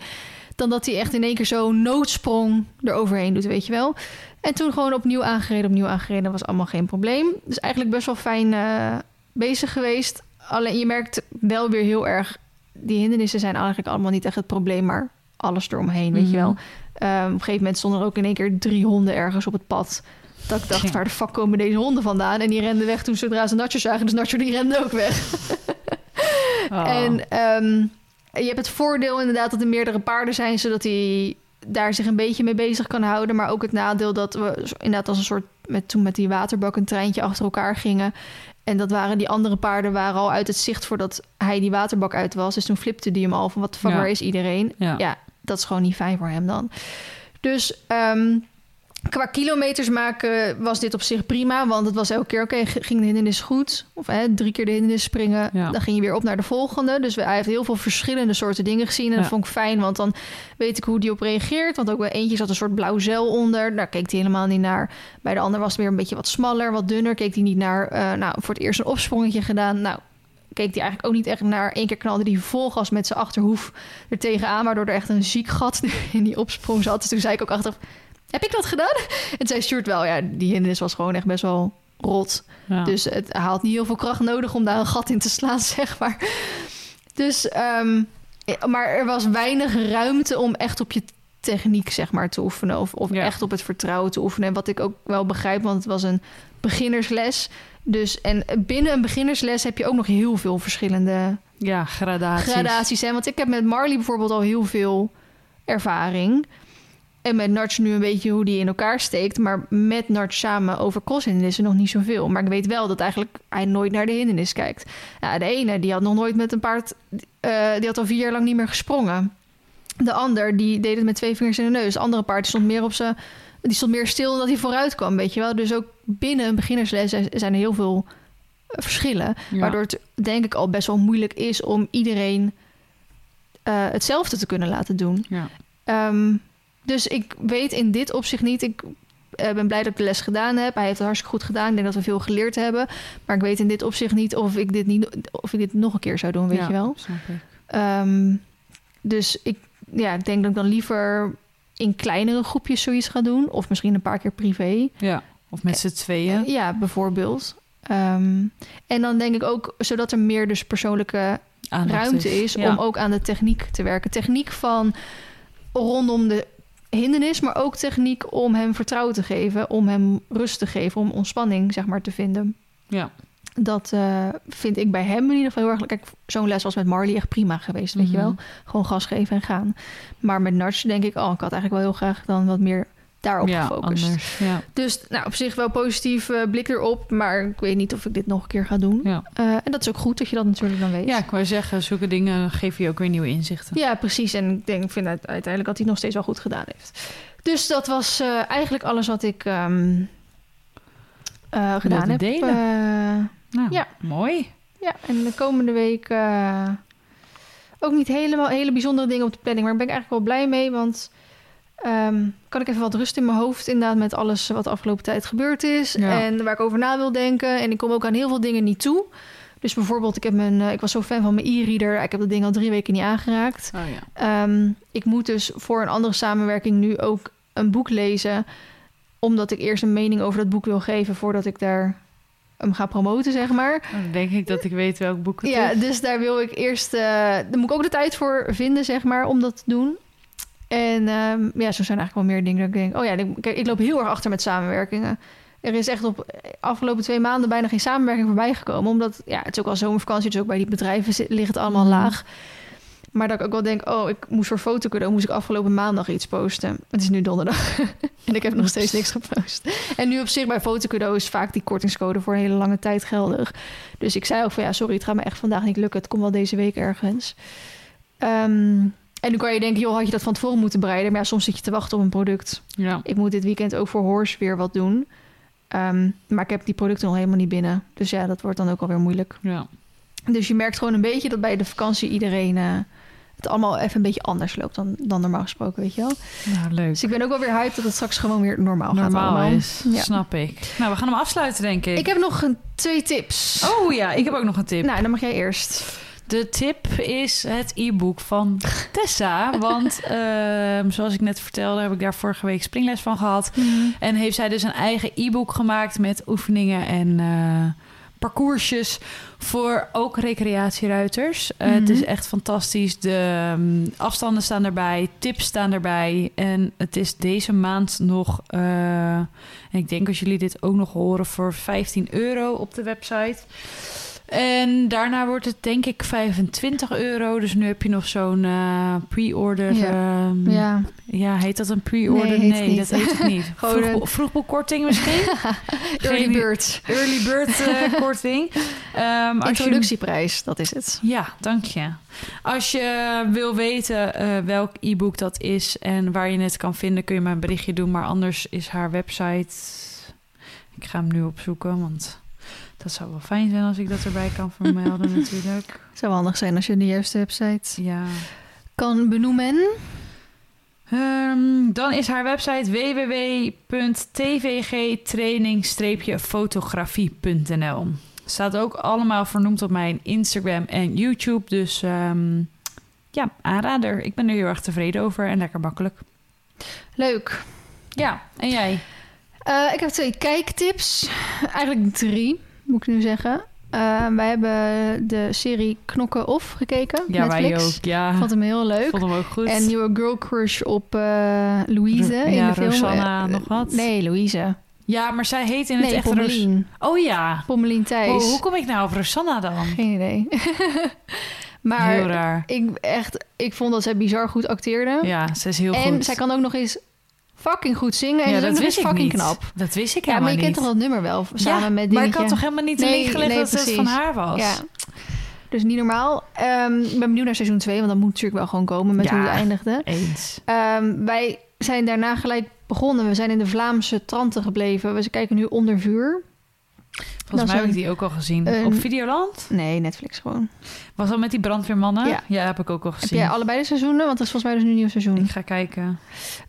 Dan dat hij echt in één keer zo'n noodsprong eroverheen doet, weet je wel. En toen gewoon opnieuw aangereden, opnieuw aangereden. was allemaal geen probleem. Dus eigenlijk best wel fijn eh, bezig geweest. Alleen je merkt wel weer heel erg... Die hindernissen zijn eigenlijk allemaal niet echt het probleem, maar alles eromheen, weet je Mhm. wel. Ehm, op een gegeven moment stonden er ook in één keer drie honden ergens op het pad. Dat ik dacht, Ja. waar de fuck komen deze honden vandaan? En die renden weg toen zodra ze Nacho zagen. Dus Nacho die rende ook weg. Oh. En ehm, je hebt het voordeel inderdaad dat er meerdere paarden zijn... zodat hij daar zich een beetje mee bezig kan houden. Maar ook het nadeel dat we inderdaad als een soort... Met, toen met die waterbak een treintje achter elkaar gingen... En dat waren die andere paarden waren al uit het zicht voordat hij die waterbak uit was. Dus toen flipte die hem al van wat de fuck, Ja. waar is iedereen? Ja. ja, dat is gewoon niet fijn voor hem dan. Dus ehm, qua kilometers maken was dit op zich prima. Want het was elke keer, oké, ging de hindernis goed? Of hè, drie keer de hindernis springen. Ja. Dan ging je weer op naar de volgende. Dus we- hij heeft heel veel verschillende soorten dingen gezien. En dat vond ik fijn, want dan weet ik hoe die op reageert. Want ook bij eentje zat een soort blauw zeil onder. Daar keek hij helemaal niet naar. Bij de ander was het weer een beetje wat smaller, wat dunner. Keek hij niet naar, eh, nou, voor het eerst een opsprongetje gedaan. Nou, keek hij eigenlijk ook niet echt naar. Eén keer knalde hij vol gas met zijn achterhoef er tegenaan, waardoor er echt een ziek gat in die opsprong zat. Dus toen zei ik ook achteraf, heb ik dat gedaan? En zei Stuart wel, ja, die hindernis was gewoon echt best wel rot. Ja. Dus het had niet heel veel kracht nodig om daar een gat in te slaan, zeg maar. Dus, ehm, maar er was weinig ruimte om echt op je techniek, zeg maar, te oefenen. Of, of Ja. echt op het vertrouwen te oefenen. En wat ik ook wel begrijp, want het was een beginnersles. Dus, en binnen een beginnersles heb je ook nog heel veel verschillende ja, gradaties. gradaties zijn. Want ik heb met Marley bijvoorbeeld al heel veel ervaring. En met Nudge nu een beetje hoe die in elkaar steekt. Maar met Nudge samen over crosshindernissen nog niet zoveel. Maar ik weet wel dat eigenlijk hij nooit naar de hindernis kijkt. Ja, de ene die had nog nooit met een paard... eh, die had al vier jaar lang niet meer gesprongen. De ander die deed het met twee vingers in de neus. De andere paard stond meer op zijn... Die stond meer stil dan dat hij vooruit kwam, weet je wel. Dus ook binnen een beginnersles zijn er heel veel eh, verschillen. Ja. Waardoor het denk ik al best wel moeilijk is om iedereen eh, hetzelfde te kunnen laten doen. Ja. Ehm, dus ik weet in dit opzicht niet. Ik eh, ben blij dat ik de les gedaan heb. Hij heeft het hartstikke goed gedaan. Ik denk dat we veel geleerd hebben. Maar ik weet in dit opzicht niet of ik dit, niet, of ik dit nog een keer zou doen, weet Ja, je wel. Snap ik. Ehm, dus ik, ja, ik denk dat ik dan liever in kleinere groepjes zoiets ga doen. Of misschien een paar keer privé. Ja. Of met z'n tweeën. Ja, bijvoorbeeld. Ehm, en dan denk ik ook, zodat er meer dus persoonlijke Aandacht ruimte is, Ja. om ook aan de techniek te werken. Techniek van rondom de hindernis, maar ook techniek om hem vertrouwen te geven, om hem rust te geven, om ontspanning zeg maar te vinden. Ja. Dat eh, vind ik bij hem in ieder geval heel erg. Kijk, zo'n les was met Marley echt prima geweest, weet je Mhm. wel. Gewoon gas geven en gaan. Maar met Nudge denk ik, oh, ik had eigenlijk wel heel graag dan wat meer daarop ja, gefocust. anders. Ja. Dus nou, op zich wel positief eh, blik erop, maar ik weet niet of ik dit nog een keer ga doen. Ja. Eh, en dat is ook goed dat je dat natuurlijk dan weet. ja, ik wou zeggen, zulke dingen geven je ook weer nieuwe inzichten. Ja, precies. En ik denk, ik vind uit- uiteindelijk dat hij het nog steeds wel goed gedaan heeft. Dus dat was eigenlijk alles wat ik eh, gedaan heb. delen. Nou, Ja. mooi. ja, en de komende week eh, ook niet helemaal hele bijzondere dingen op de planning. Maar daar ben ik eigenlijk wel blij mee, want ehm, kan ik even wat rust in mijn hoofd inderdaad met alles wat de afgelopen tijd gebeurd is. Ja. En waar ik over na wil denken. En ik kom ook aan heel veel dingen niet toe. Dus bijvoorbeeld, ik, heb mijn, eh, ik was zo fan van mijn e-reader. Ik heb dat ding al drie weken niet aangeraakt. Oh ja. Ehm, ik moet dus voor een andere samenwerking nu ook een boek lezen. Omdat ik eerst een mening over dat boek wil geven voordat ik daar hem ga promoten, zeg maar. Nou, Dan denk ik dat ik weet welk boek het Ja, is. dus daar wil ik eerst. eh daar moet ik ook de tijd voor vinden, zeg maar, om dat te doen. En ehm, ja, zo zijn eigenlijk wel meer dingen dat ik denk... oh ja, ik- kijk, ik loop heel erg achter met samenwerkingen. Er is echt op de afgelopen twee maanden bijna geen samenwerking voorbij gekomen. Omdat, ja, het is ook al zomervakantie, dus ook bij die bedrijven ligt het allemaal Mhm. laag. Maar dat ik ook wel denk, oh, ik moest voor fotocadeau, moest ik afgelopen maandag iets posten. Het is nu donderdag en ik heb nog steeds niks gepost. En nu op zich bij fotocadeau is vaak die kortingscode voor een hele lange tijd geldig. Dus ik zei ook van, ja, sorry, het gaat me echt vandaag niet lukken. Het komt wel deze week ergens. Ehm, en nu kan je denken, joh, had je dat van tevoren moeten bereiden? Maar ja, soms zit je te wachten op een product. Ja. Ik moet dit weekend ook voor Horse weer wat doen. Ehm, maar ik heb die producten nog helemaal niet binnen. Dus ja, dat wordt dan ook alweer moeilijk. ja. Dus je merkt gewoon een beetje dat bij de vakantie iedereen eh, het allemaal even een beetje anders loopt dan, dan normaal gesproken, weet je wel. Nou, leuk. Dus ik ben ook wel weer hyped dat het straks gewoon weer normaal, gaat Normaal allemaal. is. Ja. Snap ik. Nou, we gaan hem afsluiten, denk ik. Ik heb nog een, twee tips. Oh ja, ik heb ook nog een tip. Nou, dan mag jij eerst. De tip is het e-book van Tessa. Want ehm, zoals ik net vertelde, heb ik daar vorige week springles van gehad. En heeft zij dus een eigen e-book gemaakt met oefeningen en eh, parcoursjes voor ook recreatieruiters. Eh, Mhm. Het is echt fantastisch. De ehm, afstanden staan erbij, tips staan erbij. En het is deze maand nog, eh, en ik denk als jullie dit ook nog horen, voor 15 euro op de website. En daarna wordt het denk ik 25 euro. Dus nu heb je nog zo'n eh, pre-order. Ja. ehm, Ja, ja, heet dat een pre-order? Nee, dat heet het niet. Vroeg, een- vroegboekkorting misschien? early bird. Early bird eh, korting. Ehm, als je- Introductieprijs, dat is het. ja, dank je. Als je wil weten eh, welk e-book dat is en waar je het kan vinden, kun je me een berichtje doen. Maar anders is haar website. Ik ga hem nu opzoeken, want dat zou wel fijn zijn als ik dat erbij kan vermelden, natuurlijk. Het zou handig zijn als je de juiste website Ja. kan benoemen. Ehm, dan is haar website www.tvg-training-fotografie.nl. Staat ook allemaal vernoemd op mijn Instagram en YouTube. Dus ehm, ja, aanrader. Ik ben er heel erg tevreden over en lekker makkelijk. Leuk. Ja, en jij? Eh, ik heb twee kijktips. Eigenlijk drie, moet ik nu zeggen. Eh, wij hebben de serie Knokken Off gekeken. Ja, Netflix. wij ook. Ja, Vond hem heel leuk. vond hem ook goed. En nieuwe girl crush op eh, Louise Ro- in ja, de film. Rosanna Eh, nog wat? Nee, Louise. Ja, maar zij heet in het echt... Ros- Pommelien. Oh ja. Pommelien Thijs. Oh, hoe kom ik nou op Rosanna dan? Geen idee. maar Heel raar. ik, echt, ik vond dat zij bizar goed acteerde. Ja, ze is heel en goed. zij kan ook nog eens fucking goed zingen. En ja, is dat wist ik fucking niet. knap. Dat wist ik Ja, maar helemaal je kent niet. toch dat nummer wel? Samen ja, met maar ik dingetje. had toch helemaal niet Nee, gelegd nee, dat het van haar was? Ja. Dus niet normaal. Ehm, ik ben benieuwd naar seizoen 2, want dat moet natuurlijk wel gewoon komen met hoe het eindigde. Eens. Ehm, wij zijn daarna gelijk begonnen. We zijn in de Vlaamse tranten gebleven. We kijken nu onder vuur. Volgens mij heb ik die ook al gezien. een- Op Videoland? Nee, Netflix gewoon. Was dat met die brandweermannen? Ja. Ja, heb ik ook al Heb gezien. jij allebei de seizoenen? Want dat is volgens mij dus nu een nieuw seizoen. Ik ga kijken.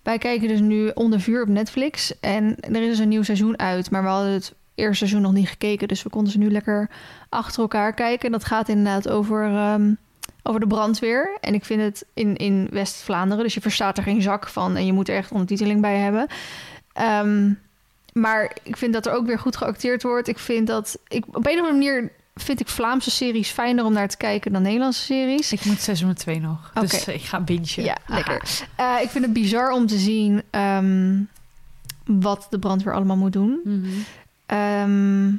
Wij kijken dus nu Onder Vuur op Netflix. En er is dus een nieuw seizoen uit. Maar we hadden het eerste seizoen nog niet gekeken. Dus we konden ze nu lekker achter elkaar kijken. Dat gaat inderdaad over, ehm, over de brandweer. En ik vind het in, in West-Vlaanderen. Dus je verstaat er geen zak van. En je moet er echt ondertiteling bij hebben. Ehm, maar ik vind dat er ook weer goed geacteerd wordt. Ik vind dat... Ik, op een of andere manier vind ik Vlaamse series fijner om naar te kijken dan Nederlandse series. Ik moet seizoen 2 nog. Dus ik ga bintje. Ja, lekker. Eh, ik vind het bizar om te zien ehm, wat de brandweer allemaal moet doen. Mhm. Ehm,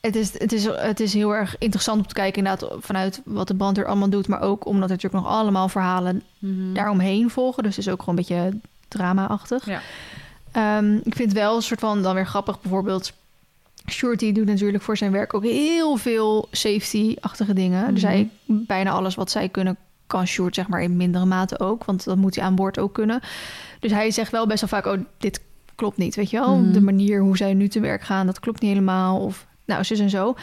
het, is, het, is, het is heel erg interessant om te kijken inderdaad vanuit wat de brandweer allemaal doet. Maar ook omdat er natuurlijk nog allemaal verhalen Mhm. daaromheen volgen. Dus het is ook gewoon een beetje drama-achtig. Ja. Ehm, ik vind wel een soort van dan weer grappig bijvoorbeeld... Shorty doet natuurlijk voor zijn werk ook heel veel safety-achtige dingen. Dus Mhm. hij, bijna alles wat zij kunnen, kan Short zeg maar in mindere mate ook. Want dat moet hij aan boord ook kunnen. Dus hij zegt wel best wel vaak, oh, dit klopt niet, weet je wel? Mhm. De manier hoe zij nu te werk gaan, dat klopt niet helemaal. Of nou, zus en zo.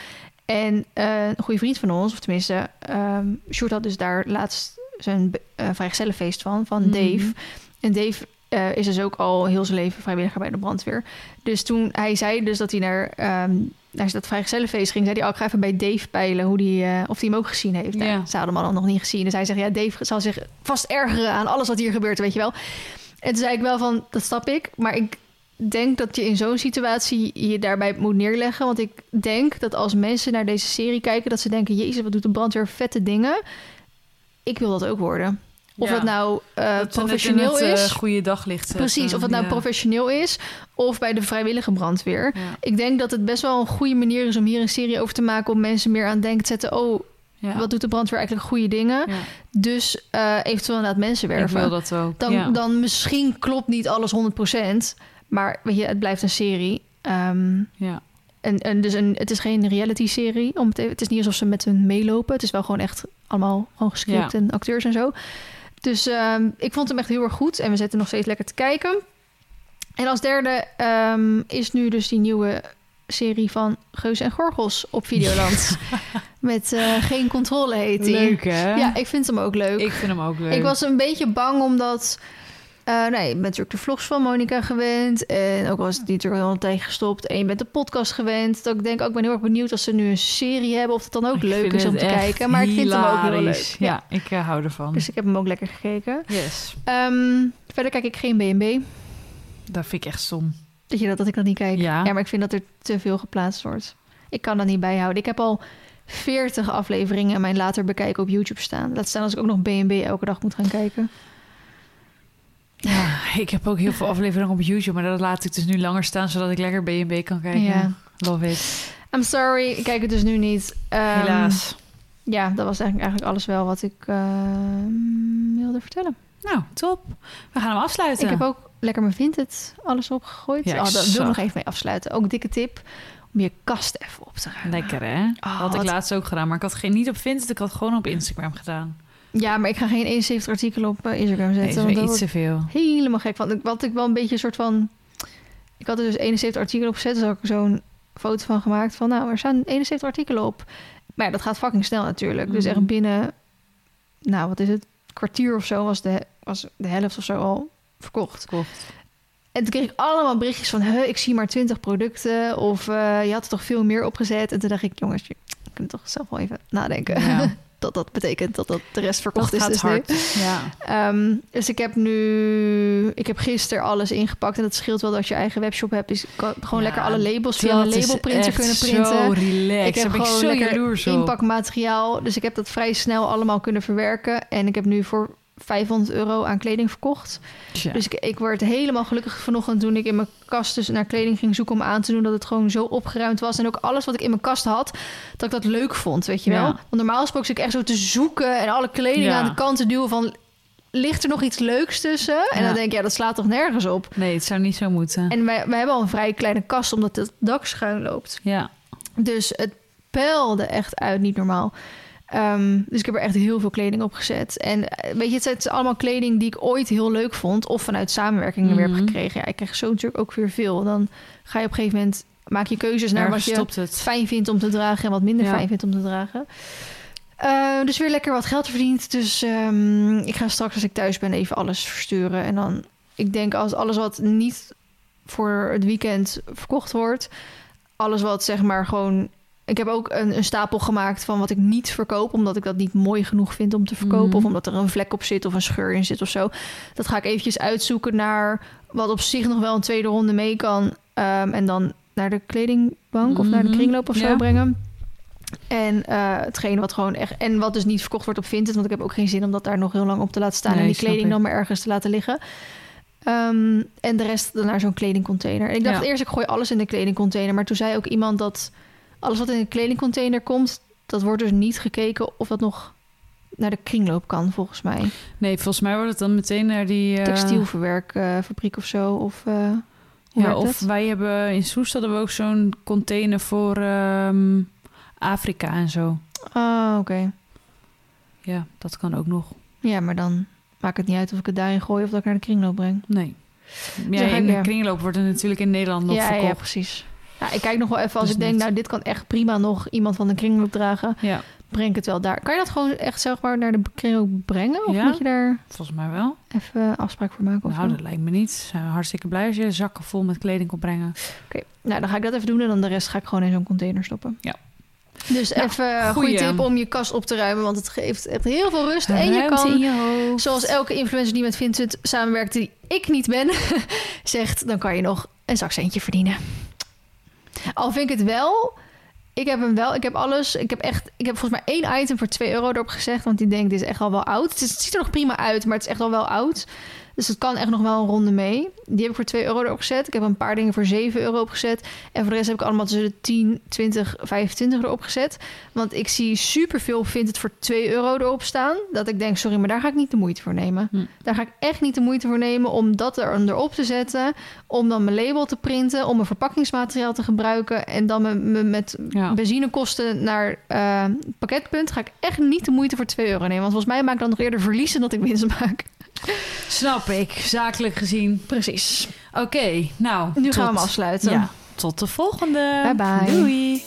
En eh, een goede vriend van ons, of tenminste, ehm Short had dus daar laatst zijn uh, vrijgezellenfeest van, van Mhm. Dave. En Dave eh, is dus ook al heel zijn leven vrijwilliger bij de brandweer. Dus toen hij zei dus dat hij naar, ehm naar dat vrijgezellenfeest ging, zei hij, oh, ik ga even bij Dave peilen hoe die, eh, of hij hem ook gezien heeft. Nou, Ja. ze hadden hem al nog niet gezien. Dus hij zegt, ja, Dave zal zich vast ergeren aan alles wat hier gebeurt, weet je wel. En toen zei ik wel van, dat snap ik, maar ik denk dat je in zo'n situatie je daarbij moet neerleggen. Want ik denk dat als mensen naar deze serie kijken, dat ze denken, jezus, wat doet de brandweer vette dingen. Ik wil dat ook worden. Of Ja. het nou eh, Dat professioneel het in het, is. eh, goede daglicht zetten. Precies, of het nou Ja. professioneel is of bij de vrijwillige brandweer. Ja. Ik denk dat het best wel een goede manier is om hier een serie over te maken... om mensen meer aan denken te zetten... oh, wat doet de brandweer eigenlijk goede dingen? Dus eh, eventueel inderdaad mensen Ik werven. wil dat ook. Dan, ja. dan misschien klopt niet alles 100%. Maar weet je, het blijft een serie. Ehm, ja. en, en dus een, het is geen reality-serie. Het, het is niet alsof ze met hun meelopen. Het is wel gewoon echt allemaal gewoon gescript Ja. en acteurs en zo. Dus ehm, ik vond hem echt heel erg goed. En we zitten nog steeds lekker te kijken. En als derde ehm, is nu dus die nieuwe serie van Geus en Gorgels op Videoland. met eh, Geen Controle heet die. Leuk, hè? Ja, ik vind hem ook leuk. Ik vind hem ook leuk. Ik was een beetje bang omdat... eh nee, je bent natuurlijk de vlogs van Monica gewend. En ook was het natuurlijk al een tijd gestopt. En je bent de podcast gewend. Dat ik denk ook, ik ben heel erg benieuwd als ze nu een serie hebben... of het dan ook Ik leuk is om te kijken. Maar ik vind hem ook heel leuk. Ja, ik eh, hou ervan. Dus ik heb hem ook lekker gekeken. yes. Ehm, verder kijk ik geen B&B. Dat vind ik echt stom. Dat, je dat, dat ik dat niet kijk. Ja. maar ik vind dat er te veel geplaatst wordt. Ik kan dat niet bijhouden. Ik heb al 40 afleveringen en mijn later bekijken op YouTube staan. Laat staan als ik ook nog B&B elke dag moet gaan kijken. Ja, ik heb ook heel veel afleveringen op YouTube, maar dat laat ik dus nu langer staan, zodat ik lekker B&B kan kijken. Ja. Love it. I'm sorry, ik kijk het dus nu niet. Ehm, Helaas. Ja, dat was eigenlijk, eigenlijk alles wel wat ik ehm, wilde vertellen. Nou, top. We gaan hem afsluiten. Ik heb ook lekker mijn Vinted alles opgegooid. Ja, oh, daar wil ik nog even mee afsluiten. Ook dikke tip om je kast even op te ruimen. Lekker, hè? Oh, had ik wat- laatst ook gedaan, maar ik had geen niet op Vinted, ik had gewoon op Instagram gedaan. Ja, maar ik ga geen 71 artikelen op eh, Instagram Nee, zetten. is want iets dat te veel. helemaal gek van. Wat ik wel een beetje een soort van... Ik had er dus 71 artikelen op gezet. Dus had ik zo'n foto van gemaakt van... Nou, er staan 71 artikelen op. Maar ja, dat gaat fucking snel natuurlijk. Dus Mhm. echt binnen... Nou, wat is het? kwartier of zo was de, was de helft of zo al verkocht. Kocht. En toen kreeg ik allemaal berichtjes van... Ik zie maar 20 producten. Of eh, je had er toch veel meer opgezet. En toen dacht ik, jongens, je kunt toch zelf wel even nadenken. Ja. dat dat betekent dat dat de rest verkocht Dat is. gaat dus nu. hard. Ja. Ehm, dus ik heb nu... Ik heb gisteren alles ingepakt. En dat scheelt wel dat je eigen webshop hebt. Dus ik kan gewoon Ja, lekker alle labels via een labelprinter kunnen printen. zo relaxed. Ik heb ben ik gewoon zo lekker inpakmateriaal. Dus ik heb dat vrij snel allemaal kunnen verwerken. En ik heb nu voor 500 euro aan kleding verkocht. Tja. Dus ik, ik werd helemaal gelukkig vanochtend toen ik in mijn kast dus naar kleding ging zoeken om aan te doen dat het gewoon zo opgeruimd was. En ook alles wat ik in mijn kast had, dat ik dat leuk vond, weet je wel. Ja. Want normaal gesproken zit ik echt zo te zoeken en alle kleding Ja. aan de kant te duwen van, ligt er nog iets leuks tussen? En Ja. dan denk ik, ja, dat slaat toch nergens op. Nee, het zou niet zo moeten. En wij, wij hebben al een vrij kleine kast omdat het dak schuin loopt. Ja. Dus het peilde echt uit, niet normaal. Ehm, dus ik heb er echt heel veel kleding op gezet. En eh, weet je, het is allemaal kleding die ik ooit heel leuk vond. Of vanuit samenwerkingen weer heb Mhm. gekregen. Ja, ik krijg zo natuurlijk ook weer veel. Dan ga je op een gegeven moment maak je keuzes naar Ergens wat je het. fijn vindt om te dragen en wat minder Ja. fijn vindt om te dragen. Eh, dus weer lekker wat geld verdiend. Dus ehm, ik ga straks als ik thuis ben even alles versturen. En dan, ik denk als alles wat niet voor het weekend verkocht wordt, alles wat zeg maar gewoon. Ik heb ook een, een stapel gemaakt van wat ik niet verkoop, omdat ik dat niet mooi genoeg vind om te verkopen. Mhm. Of omdat er een vlek op zit of een scheur in zit of zo. Dat ga ik eventjes uitzoeken naar wat op zich nog wel een tweede ronde mee kan. Ehm, en dan naar de kledingbank of naar de Mhm. kringloop of zo Ja. brengen. En eh hetgene wat gewoon echt. En wat dus niet verkocht wordt op Vinted. Want ik heb ook geen zin om dat daar nog heel lang op te laten staan. Nee, en die kleding dan maar ergens te laten liggen. Ehm, en de rest dan naar zo'n kledingcontainer. En ik dacht Ja. eerst, ik gooi alles in de kledingcontainer. Maar toen zei ook iemand dat alles wat in de kledingcontainer komt, dat wordt dus niet gekeken of dat nog naar de kringloop kan, volgens mij. Nee, volgens mij wordt het dan meteen naar die... eh, Textielverwerkfabriek of zo. Of, eh, Ja, of het? wij hebben in Soest hadden we ook zo'n container voor ehm, Afrika en zo. Ah, oké. Ja, dat kan ook nog. Ja, maar dan maakt het niet uit of ik het daarin gooi of dat ik naar de kringloop breng. Nee. Ja, in de kringloop wordt het natuurlijk in Nederland nog ja, verkocht. ja, precies. Ja, ik kijk nog wel even als Dus ik denk, niet. nou, dit kan echt prima nog iemand van de kringloop dragen. Ja, Breng ik het wel daar. Kan je dat gewoon echt zeg maar naar de kringloop brengen? Of Ja. moet je daar volgens mij wel. even afspraak voor maken? Of nou, dat lijkt me niet. Hartstikke blij als je zakken vol met kleding kon brengen. Oké, nou dan ga ik dat even doen en dan de rest ga ik gewoon in zo'n container stoppen. Ja. Dus Nou, even een goede tip om je kast op te ruimen, want het geeft echt heel veel rust. En je kan, je zoals elke influencer die met Vincent samenwerkt, die ik niet ben, zegt, dan kan je nog een zakcentje verdienen. Al vind ik het wel. Ik heb hem wel. Ik heb alles. Ik heb echt. Ik heb volgens mij één item voor 2 euro erop gezegd. Want die denkt, dit is echt al wel oud. Het, het ziet er nog prima uit, maar het is echt al wel oud. Dus het kan echt nog wel een ronde mee. Die heb ik voor 2 euro erop gezet. Ik heb een paar dingen voor 7 euro opgezet. En voor de rest heb ik allemaal tussen de 10, 20, 25 erop gezet. Want ik zie superveel vindt het voor 2 euro erop staan. Dat ik denk, sorry, maar daar ga ik niet de moeite voor nemen. Hm. Daar ga ik echt niet de moeite voor nemen om dat er erop te zetten. Om dan mijn label te printen. Om mijn verpakkingsmateriaal te gebruiken. En dan me, me met Ja. benzinekosten naar eh, pakketpunt. Ga ik echt niet de moeite voor 2 euro nemen. Want volgens mij maak ik dan nog eerder verliezen dat ik winst maak. Snap ik, zakelijk gezien. Precies. Oké, nou. Nu tot, gaan we hem afsluiten. Ja, tot de volgende. Bye bye. Doei.